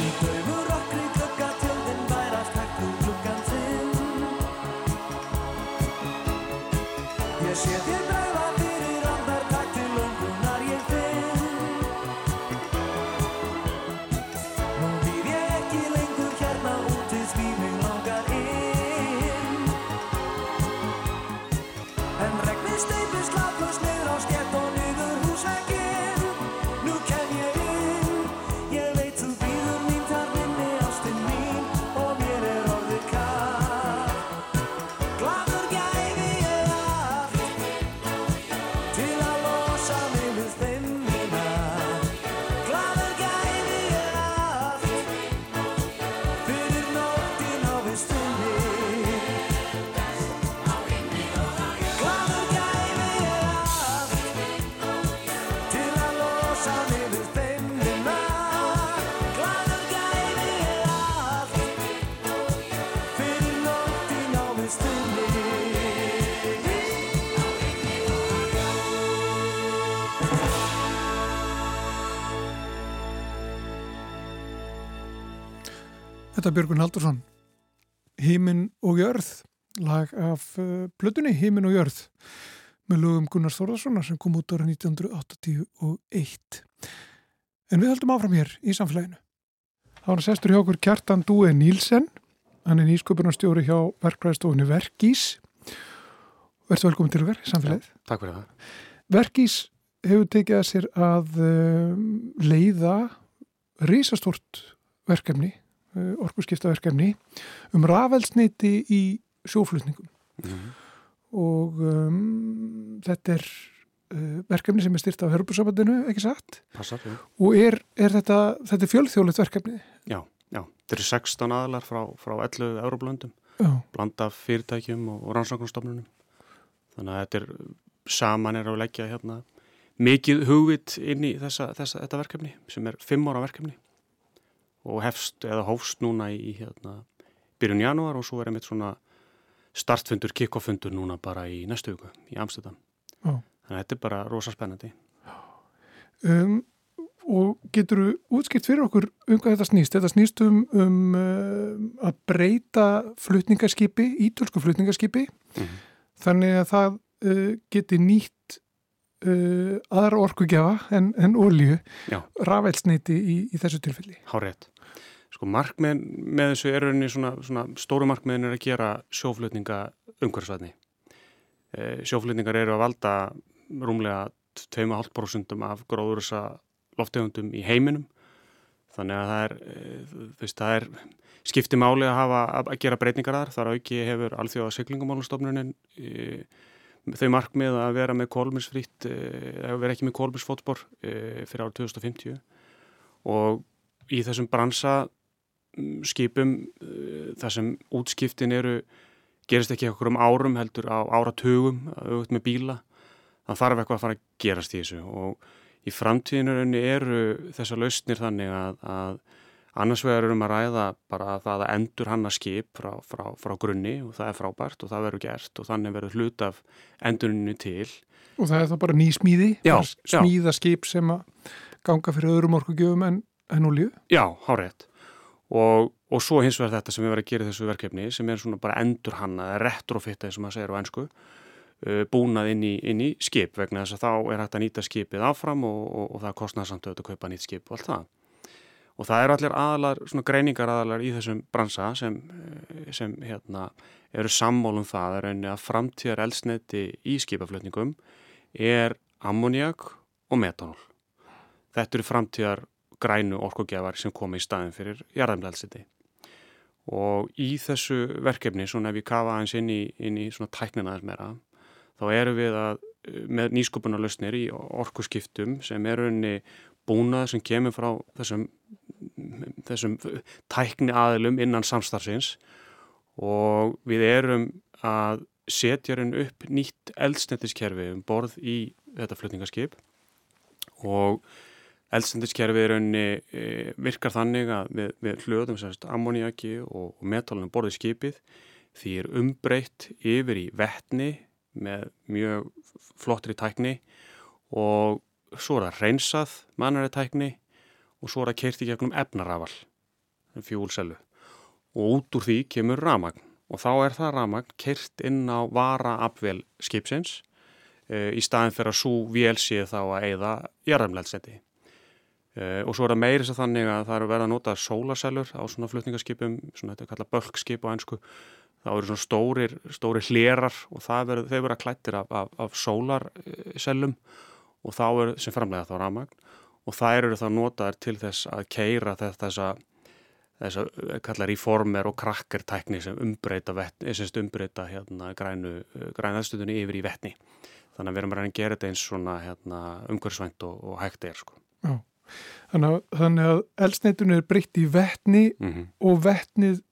Speaker 9: Í daufu rökkri glugga tjöldin værast hægt úr gluggan þinn. Ég sé þér drauga
Speaker 1: Þetta er Björgun Haldursson Hímin og jörð lag af uh, plötunni Hímin og jörð með lögum Gunnars Þórðarssonar sem kom út ára 1981 En við höldum áfram hér í samfélaginu. Það var sestur hjá okkur Kjartan Dúe Nílsen. Hann er nýsköpunarstjóri hjá verkvæðstofunni Verkís. Verður velkomin til okkar í samfélagið.
Speaker 10: Takk fyrir það.
Speaker 1: Verkís hefur tekið að sér að um, leiða risastort verkefni, uh, orkuskiptaverkefni um rafelsneiti í sjóflutningum
Speaker 10: Mhm.
Speaker 1: og um, þetta er uh, verkefni sem er styrt af Hörbursabandinu, ekki satt?
Speaker 10: Passar, já.
Speaker 1: Og er, er þetta, þetta er fjölþjóðlegt verkefni?
Speaker 10: Já, já. Þetta eru 16 aðalar frá, frá 11 Európlöndum,
Speaker 1: Já.
Speaker 10: blanda fyrirtækjum og, og rannsóknarstofnunum. Þannig að þetta er, saman er að leggja hérna mikið hugvit inn í þessa, þessa, þetta verkefni sem er 5 ára verkefni og hefst eða hófst núna í hérna byrjun janúar og svo er einmitt svona startfundur, kickoffundur núna bara í næstu viku í Amsterdam.
Speaker 1: Já.
Speaker 10: Þannig að þetta er bara rosa spennandi.
Speaker 1: Um, og getur þú útskipt fyrir okkur um hvað þetta snýst? Þetta snýst um, um uh, að breyta flutningaskipi, ítölsku flutningaskipi
Speaker 10: Mhm.
Speaker 1: þannig að það uh, geti nýtt uh, aðra orkugjafa en, en olju,
Speaker 10: Já.
Speaker 1: rafelsneiti í, í þessu tilfelli.
Speaker 10: Hárétt. Sko markmið með þessu er rauninni svona, svona stóru markmiðin er að gera sjóflutninga umhverfisvætni. E, sjóflutningar eru að valda rúmlega 2,5% af gróðursa loftegundum í heiminum. þannig að það er, þú veist, það er skipti máli að hafa að gera breytingar þar, þar auki hefur alþjóða siglingumálastofnunin e, þau markmið að vera með kólmisfrýtt, að vera ekki með kólmisfótspor e, fyrir árið 2050 og í þessum bransa skipum e, þar sem útskiptin eru gerist ekki okkur um árum heldur á áratugum auðvitað með bíla. Það þarf eitthvað að fara að gerast í þessu og í framtíðinu eru þessar lausnir þannig að, að annars vegar erum að ræða bara að það endur hann að skip frá, frá, frá grunni og það er frábært og það verður gert og þannig verður hlut af endurinu til.
Speaker 1: Og það er það bara ný smíði
Speaker 10: Já,
Speaker 1: smíða skip sem að ganga fyrir öðrum orkugjöfum en, en olju
Speaker 10: Já, hárétt og, og svo hins vegar þetta sem við verðum að gera í þessu verkefni sem er svona bara endur hann eða retrofitta sem maður segir á ennsku búnað inn í, inn í skip vegna þess að þá er hægt að nýta skipið áfram og, og, og það kostnar samt auðvitað að kaupa nýtt skip og allt það. Og það eru allir aðalar, svona greiningar aðalar í þessum bransa sem, sem hérna, eru sammólum það er að framtíðar elsneti í skipaflutningum er ammoniak og metanól. Þetta eru framtíðar grænu orkugjafar sem komi í staðin fyrir jarðamlega elsneti. Og í þessu verkefni, svona ef ég kafa aðeins inn í, inn í svona tæknina þess meira, þá eru við að með nýsköpunarlausnir í orkuskiptum sem er unni búnað sem kemur frá þessum, þessum tækni aðilum innan samstarfsins og við erum að setja henn upp nýtt eldsnettiskerfi um borð í þetta flutningaskip og eldsnettiskerfi er unni e, virkar þannig að við, við hljóðum sérst ammoniaki og, metalunum borðið skipið. Því er umbreytt yfir í vettni með mjög flottri tækni og svo er það reynsað mannari tækni og svo er það keirt í gegnum efnarafal, fjúlselu og út úr því kemur ramagn og þá er það ramagn keirt inn á varaafvel skipsins e, í staðin fyrir að svo vél sé þá að eigða jarðarmleldsetti e, og svo er það meirins að þannig að það eru verið að nota sólasellur á svona flutningaskipum, svona þetta er kallað bölkskip á einsku þá eru svona stórir, stórir hlerar og veru, þau verða klættir af, af, af sólarsellum og þá eru sem framlega þá ramagn og þær eru þá notaðar til þess að keira þessa þess að kalla reformer og krakkertækni sem umbreyta, umbreyta hérna, grænu, grænu aðstöðunni yfir í vettni. Þannig að við erum að reyna að gera þetta eins svona hérna, umhverfsvænt og, og hægt er. Sko.
Speaker 1: Já, þannig að, þannig að elsneitunni er breytt í vettni mm -hmm. og vettnið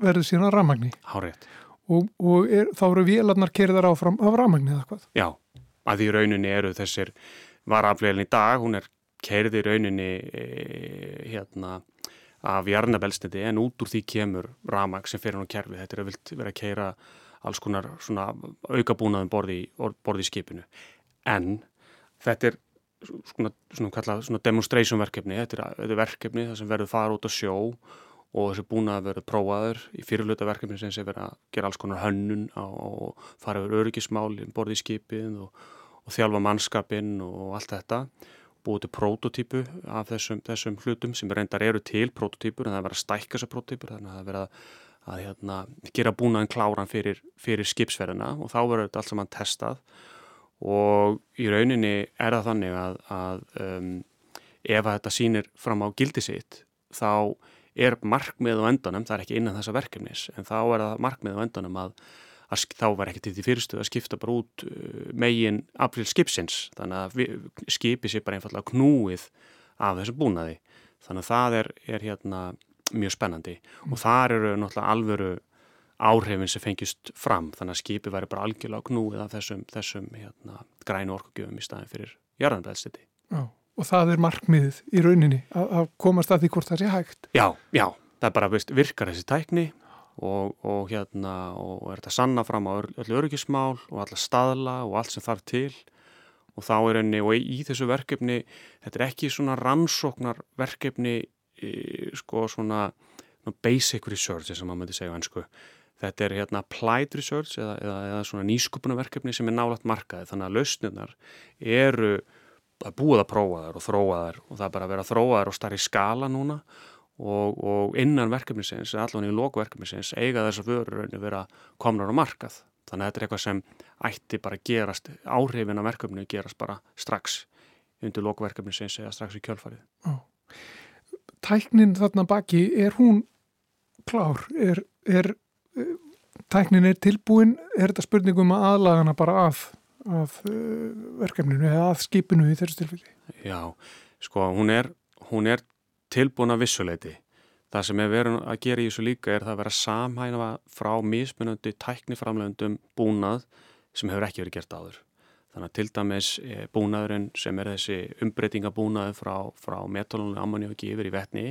Speaker 1: verður síðan ramagni.
Speaker 10: Hárið.
Speaker 1: Og, og er, þá eru vélarnar kerðar áfram af ramagni eða hvað?
Speaker 10: Já, að því rauninni eru þessir varafleilin í dag, hún er kerði rauninni e, hérna af jarnabelsniti en út úr því kemur ramag sem fyrir hún kerfi. Þetta er að vilt vera að keira alls konar svona aukabúnaðum borði, borði í skipinu. En þetta er svona, svona, kallað, svona demonstration verkefni, þetta er, þetta er verkefni þar sem verður fara út á sjó og þessi búin að vera prófaður í fyrirluta verkefni sem sé verið að gera alls konar hönnun og fara yfir öryggismál borði í skipin og, og þjálfa mannskapin og allt þetta. Búið til prototípu af þessum, þessum hlutum sem reyndar eru til prototípur en það er verið að stækka þessar prototípur þannig að það er verið að, að hérna, gera búnaðin kláran fyrir, fyrir skipsverðina og þá verður þetta allt saman testað og í rauninni er það þannig að, að um, ef að þetta sýnir fram á gildi sitt þá er markmið á endanum, það er ekki innan þessa verkefnis, en þá er það markmið á endanum að, að þá var ekki til því fyrirstuð að skipta bara út uh, megin april skipsins, þannig að við, skipi sér bara einfallega knúið af þessu búnaði, þannig að það er, er hérna mjög spennandi mm. og þar eru náttúrulega alvöru áhrifin sem fengist fram, þannig að skipi væri bara algjörlega knúið af þessum, þessum hérna, grænu orkugjöfum í staðin fyrir jarðanbæðstiti.
Speaker 1: Já og það er markmiðið í rauninni að, að komast að því hvort það sé hægt.
Speaker 10: Já, já, það er bara veist, virkar þessi tækni og, og hérna og er þetta sanna fram á öllu öryggismál og alla staðla og allt sem þarf til og þá er rauninni og í þessu verkefni, þetta er ekki svona rannsóknar verkefni sko svona basic research sem maður myndi segja á ennsku. Þetta er hérna applied research eða, eða, eða svona nýskupunarverkefni sem er nálagt markaði þannig að lausnirnar eru að búið að prófa þær og þróa þær og það er bara að vera að þróa þær og starri skala núna og, og innan verkefnisins, allan í lókverkefnisins eiga þessar vörur vera komnar á markað. Þannig að þetta er eitthvað sem ætti bara að gerast, áhrifin af verkefni gerast bara strax undir lókverkefnisins eða strax í kjölfarið.
Speaker 1: Ó. tæknin þarna baki, er hún klár? Er, er tæknin er tilbúin? Er þetta spurningum að aðlagana bara að, að uh, verkefninu eða að skipinu í þessu tilfelli?
Speaker 10: Já, sko, hún er, hún er tilbúin að vissuleiti. Það sem er verið að gera í þessu líka er það að vera samhægna frá mismunandi tækniframlegundum búnað sem hefur ekki verið gert áður. Þannig að til dæmis eh, búnaðurinn sem er þessi umbreytingabúnaður frá, frá metalónu ammoniaki yfir í vetni.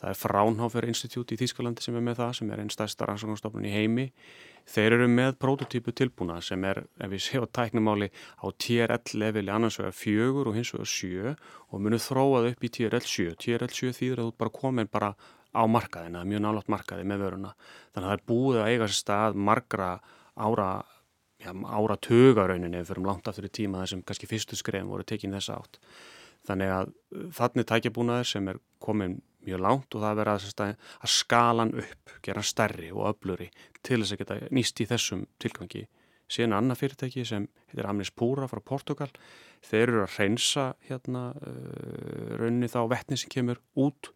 Speaker 10: Það er Fraunhofer Institute í Þýskalandi sem er með það, sem er einn stærsta rannsóknarstofnun í heimi. Þeir eru með prototípu tilbúna sem er, ef við séum tæknumáli, á TRL leveli annars vegar fjögur og hins vegar sjö og munum þróað upp í TRL 7. TRL 7 þýður að þú bara komin bara á markaðina, mjög nálátt markaði með vöruna. Þannig að það er búið að eiga sér stað margra ára, já, ára tögarauninni fyrir langt aftur í tíma þar sem kannski fyrstu skrefum voru tekin þess átt. Þannig að þannig tækjabúnaður sem er komin mjög langt og það verða að, að skalan upp, gera stærri og öfluri til þess að geta nýst í þessum tilgangi. Síðan annað fyrirtæki sem heitir Amnis Púra frá Portugal, þeir eru að reynsa hérna uh, raunni þá vettni sem kemur út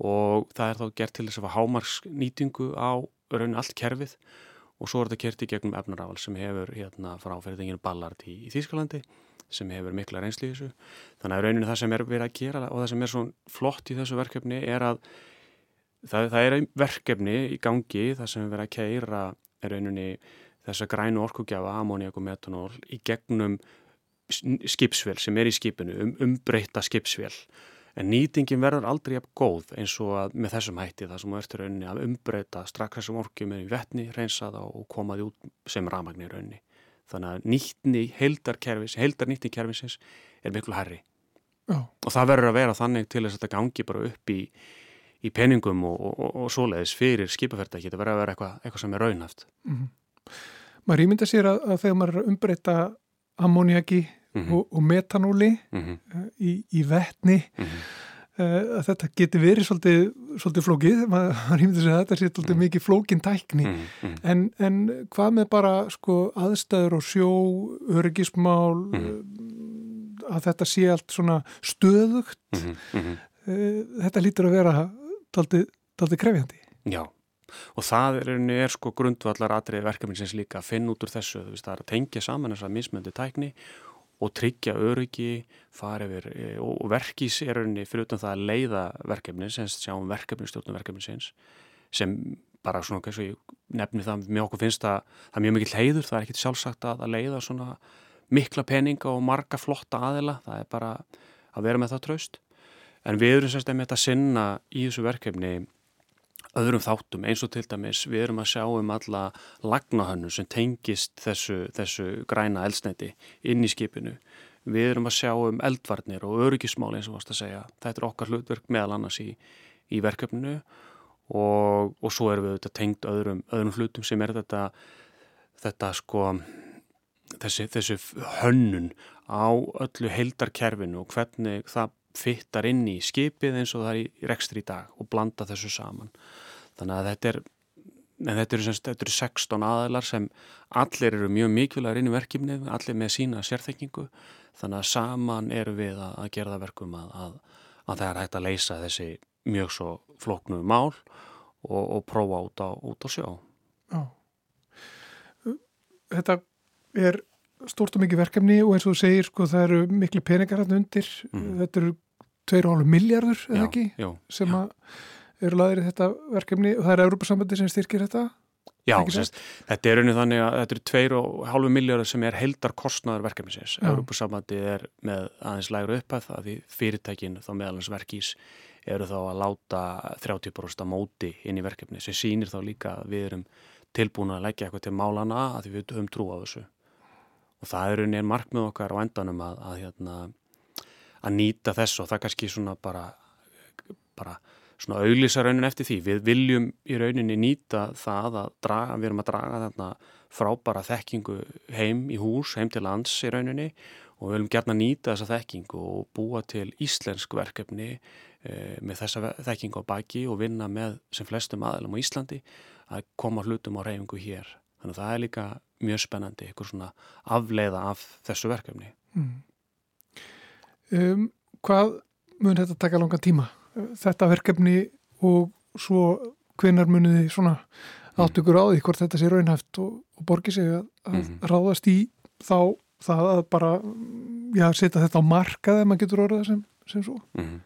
Speaker 10: og það er þá gert til þess að hafa hámarksnýtingu á raunni allt kerfið og svo er þetta kert í gegnum efnarafal sem hefur hérna frá fyrirtækinu Ballard í, í Þýskalandi sem hefur mikla reynsli í þessu. Þannig að rauninu það sem er verið að gera og það sem er svo flott í þessu verkefni er að það, það er verkefni í gangi það sem er verið að keira rauninu þessa grænu orkugjafa, ammoniak og metanól í gegnum skipsvél sem er í skipinu, um, umbreyta skipsvél. En nýtingin verður aldrei jafn góð eins og að með þessum hætti það sem ert rauninni að umbreyta strax þessum orkjum í vettni, reynsaða og komaði út sem ramagnir rauninni. Þannig að nýttni heildarkerfis, heildarnýttikerfisins er miklu herri.
Speaker 1: Já.
Speaker 10: Og það verður að vera þannig til þess að þetta gangi bara upp í, í peningum og, og, og, og svoleiðis fyrir skipaferðaki. Þetta verður að vera eitthvað, eitthvað sem er raunhaft.
Speaker 1: Mm -hmm. Maður ímynda sér að, að þegar maður að umbreyta ammoniaki mm -hmm. og metanóli mm -hmm. í, í vettni að þetta geti verið svolítið, svolítið flókið, maður hýmdi sig að þetta sé svolítið mm. mikið flókin tækni mm, mm. En, en hvað með bara sko, aðstæður og sjó, öryggismál að þetta sé allt svona stöðugt
Speaker 10: -hmm.
Speaker 1: þetta lítur að vera daldið krefjandi
Speaker 10: Já, og það er, er sko grundvallar atriði verkefninsins líka að finna út úr þessu, það er að tengja saman þessa mismöndi tækni og tryggja öryggi, fara yfir og verkís er rauninni fyrir utan það að leiða verkefni, sem sjáum verkefni stjórnum verkefnisins, sem bara svona, eins og ég nefni það með okkur finnst að það er mjög mikill heiður það er ekkit sjálfsagt að, að leiða svona mikla peninga og marga flotta aðila það er bara að vera með það traust. En við erum semst að sinna í þessu verkefni öðrum þáttum eins og til dæmis við erum að sjá um alla lagnahönnu sem tengist þessu, þessu græna eldsneiti inn í skipinu. Við erum að sjá um eldvarnir og öryggismál eins og varst að segja. Þetta er okkar hlutverk meðal annars í, í verkefninu og, og svo erum við auðvitað tengt öðrum, öðrum hlutum sem er þetta, þetta sko, þessi, þessi hönnun á öllu heildarkerfinu og hvernig það fyttar inn í skipið eins og það er í rekstri í dag og blanda þessu saman. Þannig að þetta er, þetta eru, þetta eru 16 aðlar sem allir eru mjög mikilvægur inn í verkefni, allir með sína sérþekkingu, þannig að saman eru við að, gera það verkum að, að, að það er hægt að leysa þessi mjög svo floknu mál og, og prófa út á, út á sjó.
Speaker 1: Já. Þetta er stort og mikið verkefni og eins og þú segir sko það eru miklu peningar hann undir. Mm. þetta eru 2,5 miljardur eða ekki
Speaker 10: já,
Speaker 1: sem að eru laðir í þetta verkefni. Og það er Európa-sambandi sem styrkir þetta
Speaker 10: Já, sérst, þetta er unni þannig að þetta eru 2,5 miljardur sem er heldar kostnaður verkefnisins. Európa-sambandi er með aðeins lægur upphæð að því fyrirtækin þá meðalans verkís eru þá að láta 30% móti inn í verkefni sem sýnir þá líka að við erum tilbúin að leggja eitthvað til málana að við höfum trú á þessu og það er unni markmið okkar á endanum að, að, hérna, að nýta þess og það kannski svona bara, bara svona auglísa raunin eftir því. Við viljum í rauninni nýta það að draga, við erum að draga þarna frábara þekkingu heim í hús, heim til lands í rauninni og við viljum gerna nýta þessa þekkingu og búa til íslensk verkefni e, með þessa þekkingu á baki og vinna með sem flestum aðlum á Íslandi að koma hlutum á reyfingu hér. Þannig að það er líka mjög spennandi, eitthvað svona afleiða af þessu verkefni.
Speaker 1: Mm. Um, hvað mun þetta taka langa tíma þetta verkefni og svo hvenar muniði svona átt ykkur á því hvort þetta sé raunhæft og, og borgi sig að, að
Speaker 10: Mhm.
Speaker 1: ráðast í þá það að bara já, setja þetta á markað ef maður getur orðað sem, sem svo.
Speaker 10: Mhm.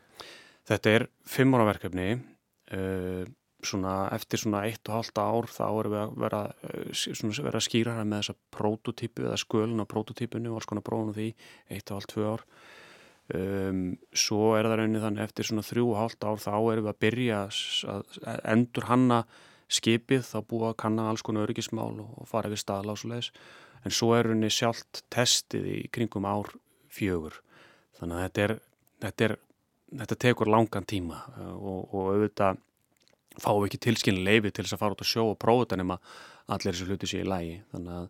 Speaker 10: Þetta er fimm ára verkefni uh, svona eftir svona eitt og halvt ár þá erum við að vera, s- svona, vera skýra það með þessa prototípu eða skölun á prototípunu og alls konar prófum á því eitt og halvt tvö ár. Um, svo er það raunin þannig eftir svona þrjú og halvt ár þá erum við að byrja að endur hanna skipið þá búa að kanna alls konar öryggismál og, og fara við staðlásulegis en svo er raunin sjálft testið í kringum ár fjögur. Þannig að þetta er, þetta er þetta tekur langan tíma uh, og, og auðvitað fáum ekki tilskynni leifi til þess að fara út að sjó og prófa þetta nema allir þessu hluti sé í lægi að,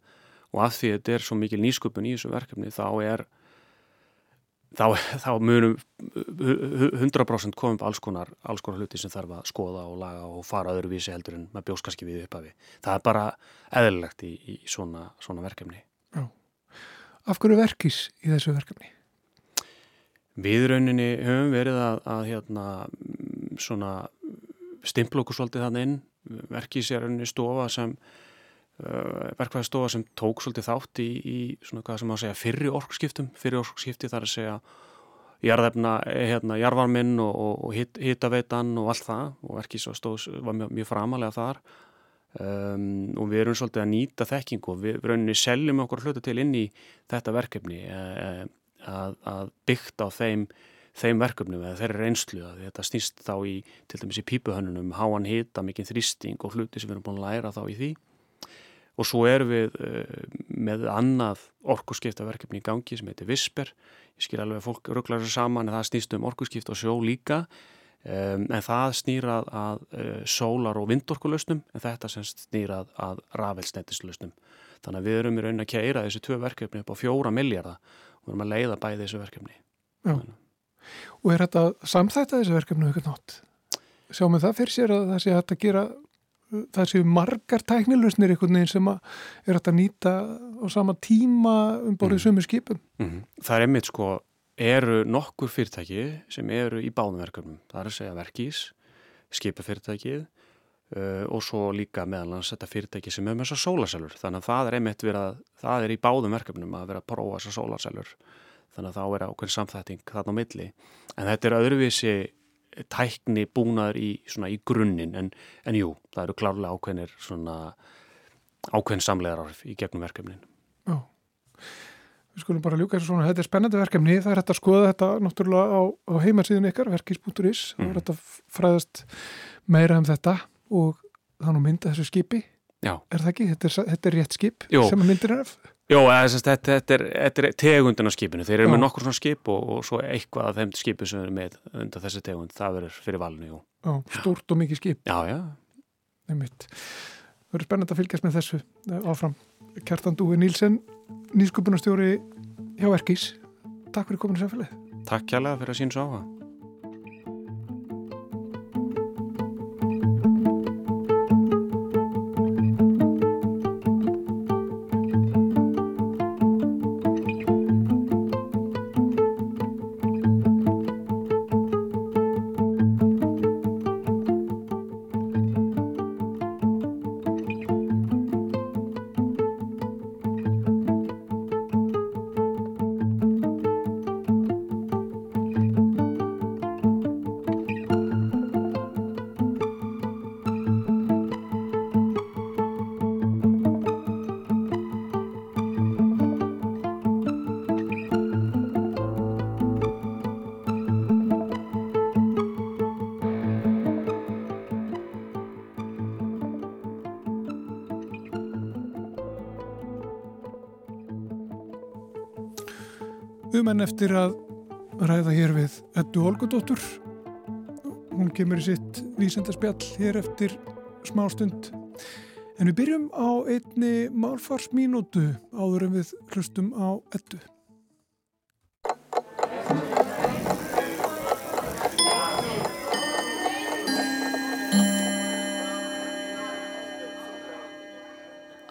Speaker 10: og af því þetta er svo mikil nýsköpun í þessu verkefni þá er þá, þá munum hu- hu- 100% komum alls konar, alls konar hluti sem þarf að skoða og laga og fara öðruvísi heldur en maður bjóst kannski við upphafi. Það er bara eðlilegt í, í svona, svona verkefni.
Speaker 1: Af hverju verkís í þessu verkefni?
Speaker 10: Við rauninni höfum verið að, að hérna, svona stimpla okkur svolítið þannig inn, verkið sér rauninni stofa sem, uh, verkvæði stofa sem tók svolítið þátt í, í svona hvað sem má segja fyrri orkskiptum, fyrri orkskipti þar að segja jarðefna, hérna, jarðvarminn og, og, hit, hitaveitan og allt það. Og verkið svo stóð, var mjög, mjög framalega þar. Um, og við erum svolítið að nýta þekkingu og við rauninni seljum okkur hlutu til inn í þetta verkefni eh, að, að byggt á þeim, þeim verkefnum eða þeirri reynslu að þetta snýst þá í til dæmis í pípuhönnunum, háan hita, mikinn þrýsting og hluti sem við erum búin að læra þá í því. Og svo erum við uh, með annað orkuskiptaverkefni í gangi sem heitir Visper. Ég skil alveg að fólk rugglar þessu saman en það snýst um orkuskipt og sjó líka. En það snýrað að uh, sólar og vindorkulösnum en þetta snýrað að rafelsnettislösnum þannig að við erum í raunin að keira þessi tvö verkefni upp á fjóra miljardar og við erum að leiða bæði þessu verkefni.
Speaker 1: Já. Og er þetta samþætta þessu verkefni eitthvað nátt? Sjáum við það fyrir sér að það sé hægt að gera það séu margar tæknilausnir einhvern veginn sem að er hægt að nýta á sama tíma um borðið
Speaker 10: Mm.
Speaker 1: sömu skipum.
Speaker 10: Mhm. Það er einmitt sko, eru nokkur fyrirtæki sem eru í báðum verkefnum. Það er að segja verkís, skipafyrirtækið uh, og svo líka meðalans þetta fyrirtæki sem er með þessar sólarselur. Þannig að það er einmitt verið að, það er í báðum verkefnum að vera að prófa þessar sólarselur. Þannig að þá er ákveðin samþætting þarna á milli. En þetta er öðruvísi tækni búnaður í, í grunninn en, en jú, það eru klárlega ákveðinir svona ákveðin samlegar áhrif í gegnum verkefnin.
Speaker 1: Já. Við skulum bara ljúka þessu svona, þetta er spennandi verkefni, það er hægt að skoða þetta náttúrulega á, á heimasíðun ykkar, verkís.is, það er hægt að fræðast meira um þetta og þannig mynda þessu skipi,
Speaker 10: Já.
Speaker 1: er það ekki? Þetta er, þetta er rétt skip
Speaker 10: Jú.
Speaker 1: sem myndir er af?
Speaker 10: Jó, eða, þetta, þetta, er, þetta er tegundin af skipinu. Þeir eru
Speaker 1: Já.
Speaker 10: með nokkur svona skip og, og svo eitthvað af þeim skipu sem eru með undan þessi tegund. Það verður fyrir valinu, jú.
Speaker 1: Já, stórt og mikið skip.
Speaker 10: Já, já.
Speaker 1: Einmitt. Það verður spennandi að fylgjast með þessu eh, áfram. Kjartan Dúi Nílsen, nýsköpunarstjóri hjá Verkís. Takk fyrir kominu samfélagið.
Speaker 10: Takk kjærlega fyrir að sín svo áhuga.
Speaker 1: Um en eftir að ræða hér við Eddu Olgudóttur. Hún kemur í sitt vísendarspjall hér eftir smá stund. En við byrjum á einni málfarsmínútu áður en við hlustum á Eddu.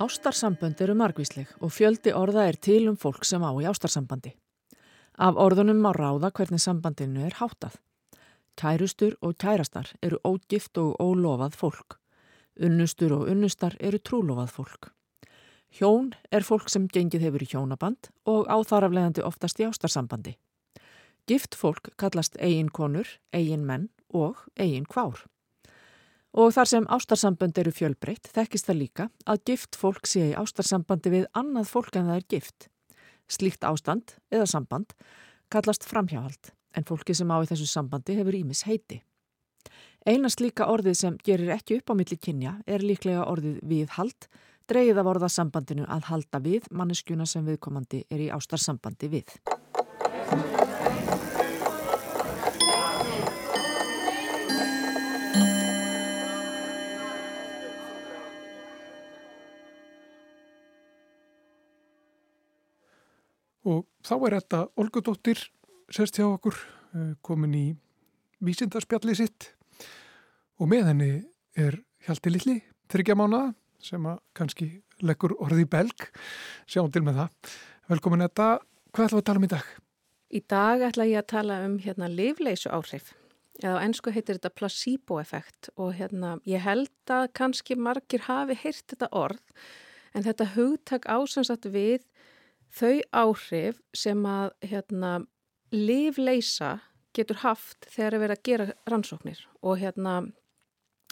Speaker 11: Ástarsambönd eru margvísleg og fjöldi orða er til um fólk sem á í ástarsambandi. Af orðunum má ráða hvernig sambandinu er háttað. Kærustur og kærastar eru ógift og ólofað fólk. Unnustur og unnustar eru trúlofað fólk. Hjón er fólk sem gengið hefur í hjónaband og áþaraflegandi oftast í ástarsambandi. Gift fólk kallast eigin konur, eigin menn og eigin kvár. Og þar sem ástarsamband eru fjölbreytt þekkist það líka að gift fólk sé í ástarsambandi við annað fólk en það er gift. Slíkt ástand eða samband kallast framhjáhald en fólki sem á í þessu sambandi hefur ímis heiti. Einast líka orðið sem gerir ekki upp á milli kynja er líklega orðið viðhald, dreigið af orðasambandinu að halda við manneskjuna sem viðkomandi er í ástarsambandi við.
Speaker 1: Og þá er þetta Olgudóttir sérst hjá okkur eh, komin í vísindarspjalli sitt. Og með henni er Hjalti Lilli, þryggja mánuða sem að kannski leggur orði í belg, sjáum til með það. Velkomin þetta, hvað ætlum við að tala um í dag?
Speaker 12: Í dag ætla ég að tala um hérna livleysu áhrif eða á ennsku heitir þetta placebo-effekt. Og hérna ég held að kannski margir hafi heyrt þetta orð en þetta hugtak ásansatt við þau áhrif sem að hérna livleysa getur haft þegar við erum að gera rannsóknir og hérna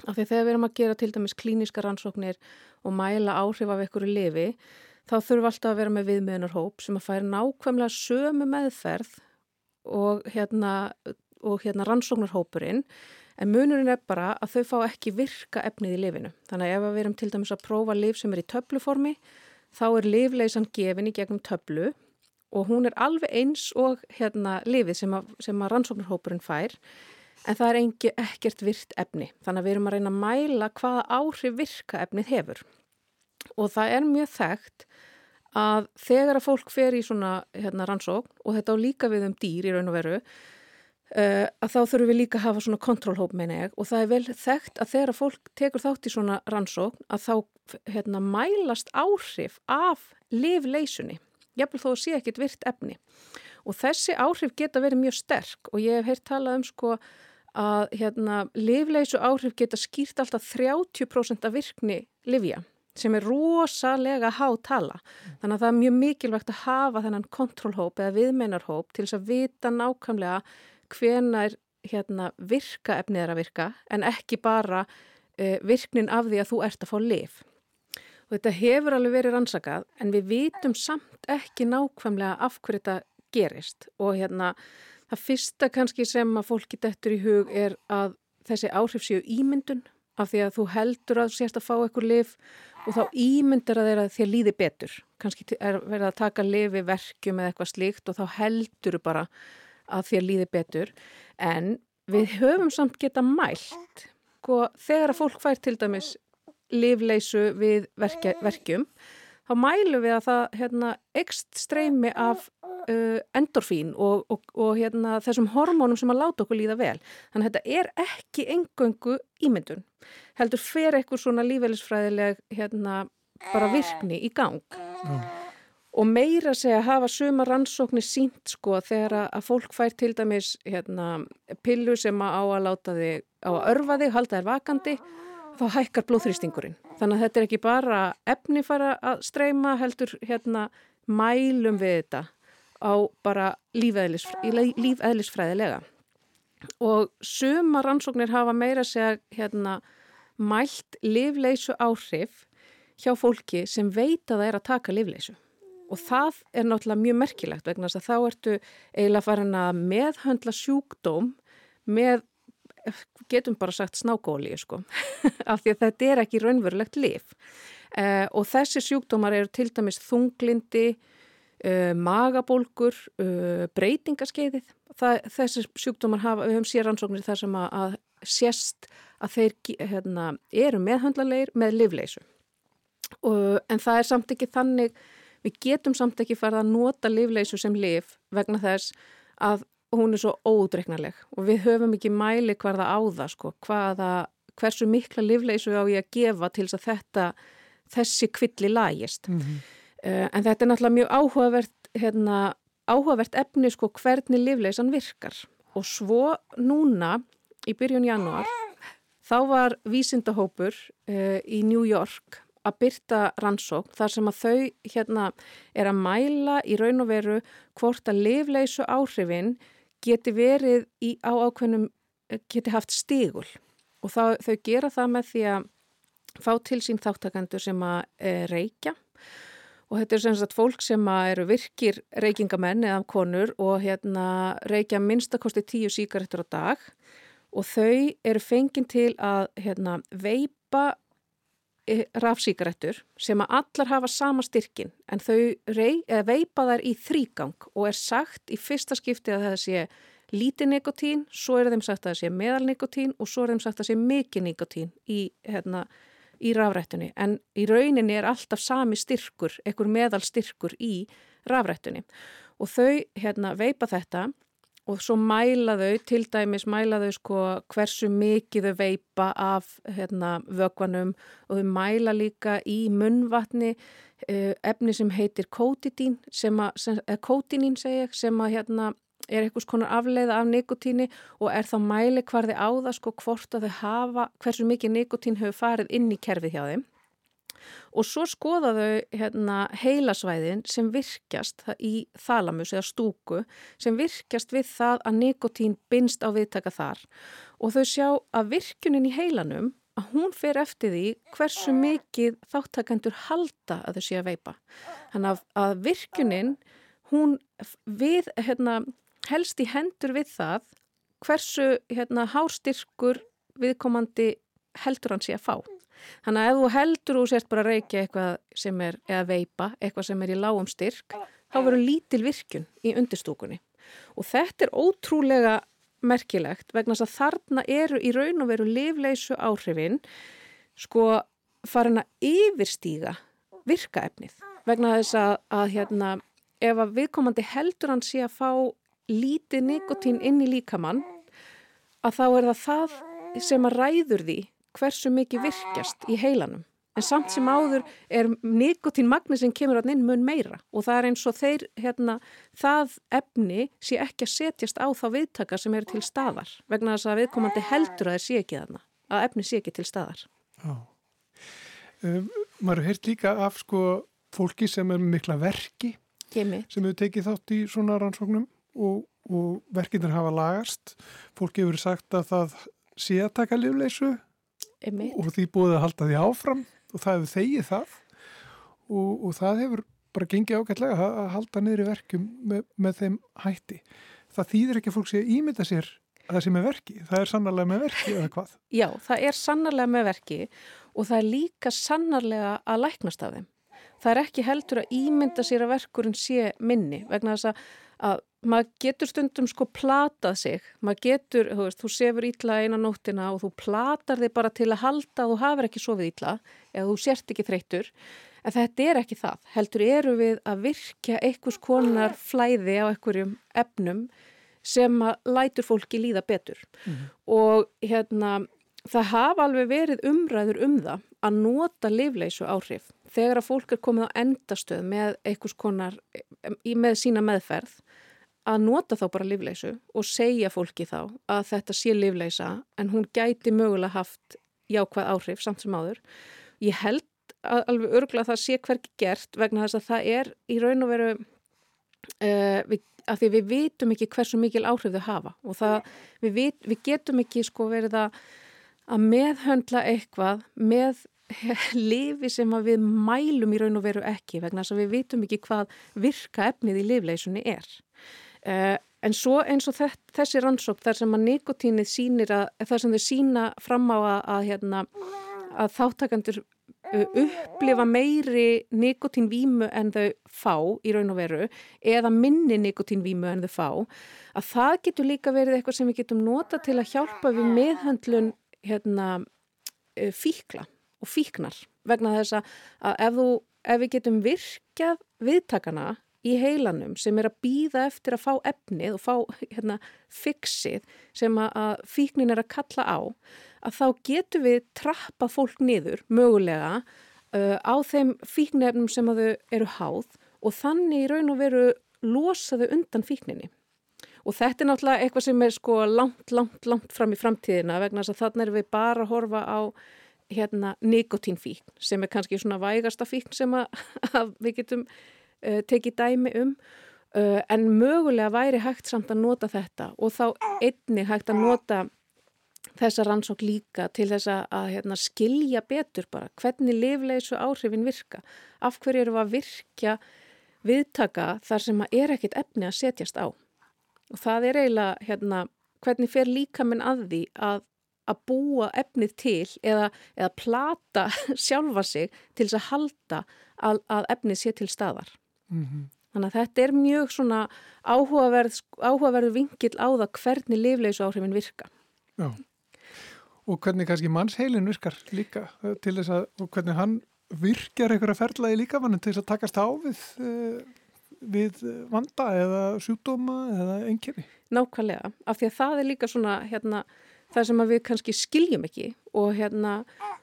Speaker 12: af því þegar við erum að gera til dæmis klíniska rannsóknir og mæla áhrif af einhverju lifi þá þurfum alltaf að vera með viðmiðunarhóp sem að færa nákvæmlega sömu meðferð og hérna, og hérna rannsóknarhópurinn en munurinn er bara að þau fá ekki virka efnið í lifinu. Þannig að ef við erum til dæmis að prófa lif sem er í töfluformi þá er lifleysan gefin í gegnum töflu og hún er alveg eins og hérna lifið sem að, sem að rannsóknarhópurinn fær en það er engi, ekkert virt efni. Þannig að við erum að reyna að mæla hvaða áhrif virka efnið hefur. Og það er mjög þekkt að þegar að fólk fer í svona hérna, rannsókn og þetta á líka við um dýr í raun og veru að þá þurfum við líka að hafa svona kontrollhóp meina ég og það er vel þekkt að þegar fólk tekur þátt í svona rannsókn að þá hérna, mælast áhrif af livleysunni. Jafnvel þó að sé ekkit virt efni. Og þessi áhrif geta verið mjög sterk og ég hef heyrt talað um sko að hérna, livleysu áhrif geta skýrt alltaf 30% af virkni livja sem er rosalega hátala. Þannig að það er mjög mikilvægt að hafa þennan kontrollhóp eða viðmeinarhóp til þess að vita nákvæmlega hvenar hérna, virka efnið er að virka en ekki bara uh, virknin af því að þú ert að fá liv. Og þetta hefur alveg verið rannsakað en við vitum samt ekki nákvæmlega af hverju þetta gerist og hérna það fyrsta kannski sem að fólki dettur í hug er að þessi áhrif séu ímyndun af því að þú heldur að sérst að fá eitthvað liv og þá ímyndir að þeirra þér líði betur. Kannski er verið að taka lifi verkjum eða eitthvað slíkt og þá heldur bara að þér líði betur. En við höfum samt geta mælt sko, þegar að fólk fær til dæmis livleysu við verkja, verkjum þá mælum við að það hérna, ekst streymi af uh, endorfín og, og, og hérna, þessum hormónum sem að láta okkur líða vel. Þannig að þetta er ekki engöngu ímyndun. Heldur fer eitthvað svona lífeylisfræðileg hérna, bara virkni í gang. Mm. Og meira segja hafa suma rannsóknir sínt sko þegar að fólk fær til dæmis hérna, pillu sem á að láta þig, á að örfa þig, halda þér vakandi þá hækkar blóðþrýstingurinn. Þannig að þetta er ekki bara efni fara að streyma heldur hérna mælum við þetta á bara lífæðlisfræðilega. Og suma rannsóknir hafa meira segja hérna mælt livleysu áhrif hjá fólki sem veit að það er að taka livleysu. Og það er náttúrulega mjög merkilegt vegna þess að þá ertu eiginlega farin að meðhöndla sjúkdóm með getum bara sagt snákóli sko, af því að þetta er ekki raunverulegt lif uh, og þessi sjúkdómar eru til dæmis þunglindi, uh, magabólgur, uh, breytingaskeiðið. Það, þessi sjúkdómar hafa, við höfum sér ansóknir þar sem að, að sést að þeir hérna, eru meðhandlanleir með livleysu. En það er samt ekki þannig, við getum samt ekki farið að nota livleysu sem liv vegna þess að hún er svo ódreiknarleg og við höfum ekki mæli hverða á það sko, hvaða, hversu mikla livleysu á ég að gefa til þess að þetta, þessi kvilli lægist. Mm -hmm. uh, en þetta er náttúrulega mjög áhugavert, hérna, áhugavert efni sko hvernig livleysan virkar. og svo núna í byrjun janúar þá var vísindahópur uh, í New York að byrta rannsókn þar sem að þau hérna er að mæla í raun og veru hvort að lifleysu áhrifin geti verið í, á ákveðnum, geti haft stígul og þá, þau gera það með því að fá til sín þáttakandur sem að e, reykja. Og þetta er sem sagt fólk sem að eru virkir reykingamenn eða konur og hérna reykja minnstakosti tíu síkaretur á dag. Og þau eru fenginn til að hérna, veipa rafsíkaretur sem að allar hafa sama styrkin en þau rey, veipa þær í þrýgang og er sagt í fyrsta skipti að það sé lítið nikotín, svo er þeim sagt að það sé meðal nikotín og svo er þeim sagt að það sé mikið nikotín í, hérna, í rafrættunni en í rauninni er alltaf sami styrkur, ekkur meðal styrkur í rafrættunni og þau hérna, veipa þetta og svo mæla þau, til dæmis mæla þau sko hversu mikið þau veipa af hérna, vögvanum og þau mæla líka í munvatni uh, efni sem heitir kótitín sem að, sem, eða kótinín segja sem að hérna er einhvers konar afleiða af nikotíni og er þá mæli hvarði á það sko hvort að þau hafa, hversu mikið nikotín hefur farið inn í kerfið hjá þeim og svo skoðaðu hérna, heilasvæðin sem virkjast í þalamus eða stúku sem virkjast við það að nikotín binst á viðtaka þar og þau sjá að virkjunin í heilanum að hún fer eftir því hversu mikið þáttakendur halda að þau sé að veipa. Þannig að, virkjunin hún við, hérna, helst í hendur við það hversu hérna, hárstyrkur viðkomandi heldur hann sé að fá. Þannig að ef þú heldur og sért bara að reykja eitthvað sem er, eða veipa, eitthvað sem er í lágum styrk, þá verður lítil virkun í undirstúkunni. Og þetta er ótrúlega merkilegt vegna þess að þarna eru í raun og veru lifleysu áhrifin sko farin að yfirstíga virkaefnið. Vegna þess að, að hérna, ef að viðkomandi heldur hann sé að fá lítið nikotín inn í líkamann, að þá er það það sem að ræður því hversu mikið virkjast í heilanum. En samt sem áður er nikotínmagni sem kemur alltaf inn mun meira og það er eins og þeir, hérna, það efni sé ekki að setjast á þá viðtaka sem eru til staðar vegna þess að viðkomandi heldur að þeir sé ekki þarna, að efni sé ekki til staðar. Já.
Speaker 1: Um, maður heirt líka af sko fólki sem er mikla verki
Speaker 12: Kemi.
Speaker 1: sem hefur tekið þátt í svona rannsóknum og, og verkinir hafa lagast. Fólki hefur sagt að það sé að taka lifleysu
Speaker 12: Einmitt.
Speaker 1: og því búið að halda því áfram og það hefur þegið það og, og það hefur bara gengið ágætlega að halda niður í verkum með, með þeim hætti. Það þýðir ekki að fólk sé að ímynda sér að það sé með verki. Það er sannarlega með verki eða hvað?
Speaker 12: Já, það er sannarlega með verki og það er líka sannarlega að læknast af þeim. Það er ekki heldur að ímynda sér að verkurinn sé minni vegna þess að, að maður getur stundum sko platað sig, maður getur, þú veist, þú sefur ítla eina nóttina og þú platar þig bara til að halda að þú hafur ekki sofið ítla eða þú sért ekki þreytur, en þetta er ekki það, heldur eru við að virkja einhvers konar flæði á einhverjum efnum sem að lætur fólki líða betur. Mm -hmm. og hérna það hafa alveg verið umræður um það að nota lifleysu áhrif. Þegar að fólk er komið á endastöð með einhvers konar, með sína meðferð að nota þá bara livleysu og segja fólki þá að þetta sé livleysa en hún gæti mögulega haft jákvæð áhrif samt sem áður. Ég held að alveg örgla að það sé hverki gert vegna þess að það er í raun og veru uh, við, að því við vitum ekki hversu mikil áhrif þau hafa og það, við, vit, við getum ekki sko verið að, að meðhöndla eitthvað með lifi sem við mælum í raun og veru ekki vegna þess að við vitum ekki hvað virka efnið í livleysunni er. Uh, en svo eins og þessi rannsók þar sem að nikotínið sínir að þar sem þau sína fram á að, að, hérna, að þáttakandur uh, upplifa meiri nikotínvímu en þau fá í raun og veru eða minni nikotínvímu en þau fá að það getur líka verið eitthvað sem við getum nota til að hjálpa við meðhandlun hérna, uh, fíkla og fíknar. Vegna þess að ef, þú, ef við getum virkjað viðtakana í heilanum sem er að býða eftir að fá efnið og fá hérna, fixið sem að fíknin er að kalla á, að þá getur við trappa fólk niður mögulega uh, á þeim fíknefnum sem að þau eru háð og þannig í raun og veru losa þau undan fíkninni. og þetta er náttúrulega eitthvað sem er sko langt, langt, langt fram í framtíðina vegna þess að þannig erum við bara að horfa á hérna nikotínfíkn sem er kannski svona vægasta fíkn sem að, að við getum tekið dæmi um uh, en mögulega væri hægt samt að nota þetta og þá einni hægt að nota þessa rannsók líka til þess að, hérna, skilja betur bara hvernig lifleysu áhrifin virka. Af hverju eru að virkja viðtaka þar sem að er ekkit efni að setjast á? Og það er eiginlega hérna, hvernig fer líka minn að því að, að búa efnið til eða, eða plata sjálfa sig til þess að halda að, að efnið sé til staðar
Speaker 1: Mm -hmm.
Speaker 12: Þannig að þetta er mjög svona áhugaverð, áhugaverð vingil á það hvernig lifleysu áhrifin virka.
Speaker 1: Já, og hvernig kannski mannsheilin virkar líka eh, til þess að, og hvernig hann virkjar einhverja ferla í líkamannin til þess að takast á við, eh, við vanda eða sjúkdóma eða einkerni.
Speaker 12: Nákvæmlega, af því að það er líka svona hérna, það sem við kannski skiljum ekki og, hérna,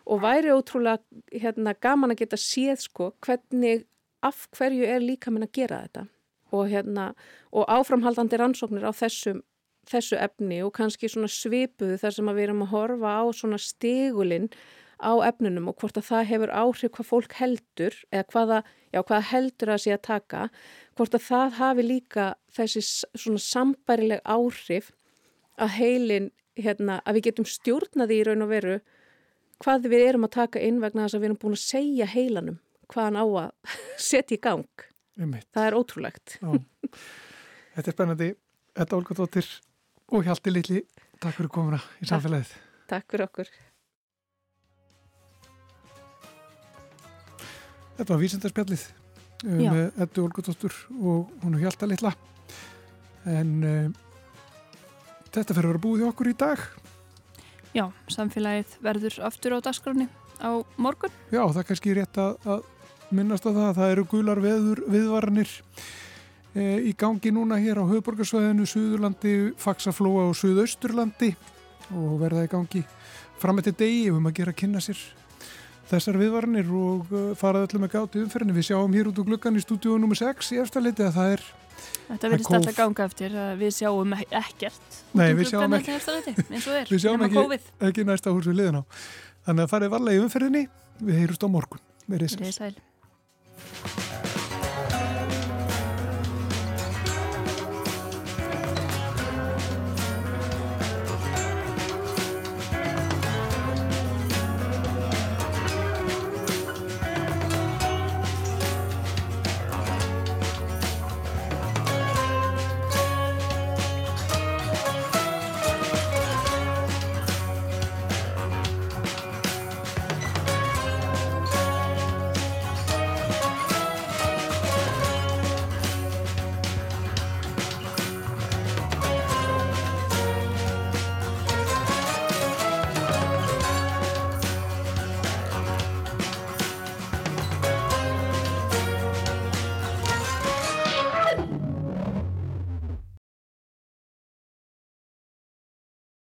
Speaker 12: og væri ótrúlega hérna, gaman að geta séð sko, hvernig af hverju er líka minn að gera þetta? Og, hérna, og áframhaldandi rannsóknir á þessum, þessu efni og kannski svona svipuðu þar sem við erum að horfa á svona stegulinn á efnunum og hvort að það hefur áhrif hvað fólk heldur eða hvaða, já, hvaða heldur að sé að taka hvort að það hafi líka þessi svona sambærileg áhrif að heilin hérna, að við getum stjórnaði í raun og veru hvað við erum að taka inn vegna þess að við erum búin að segja heilanum hvað hann á að setja í gang.
Speaker 1: Einmitt.
Speaker 12: Það er ótrúlegt.
Speaker 1: Þetta er spennandi. Þetta er Olga Dóttir og Hjalti Lilli. Takk fyrir komuna í samfélagið.
Speaker 12: Takk fyrir okkur.
Speaker 1: Þetta var vísindarspjallið um,
Speaker 2: Já.
Speaker 1: með Eddu Olga Dóttur og hún er Hjalta Lilla. En uh, þetta fyrir að vera búið í okkur í dag.
Speaker 2: Já, samfélagið verður aftur á dagskráni á morgun.
Speaker 1: Já, það er kannski rétt að, að minnast á það. Það eru gular veður viðvaranir e, í gangi núna hér á höfuborgarsvæðinu, Suðurlandi, Faxaflóa og Suðausturlandi og verða í gangi fram eftir degi um að gera að kynna sér þessar viðvaranir og uh, fara öllum með gátt í umferðinni. Við sjáum hér út úr gluggan í stúdíu nr. 6 í eftirleiti að það er
Speaker 2: Þetta verðist alltaf ganga eftir að við sjáum ek- ekkert.
Speaker 1: Nei, við sjáum ekki. Við sjáum ekki, ekki næsta hús við liðin á. Þannig að farið varlega í umferðinni. Við heyrust á morgun. Verið sæl.
Speaker 2: Verið sæl.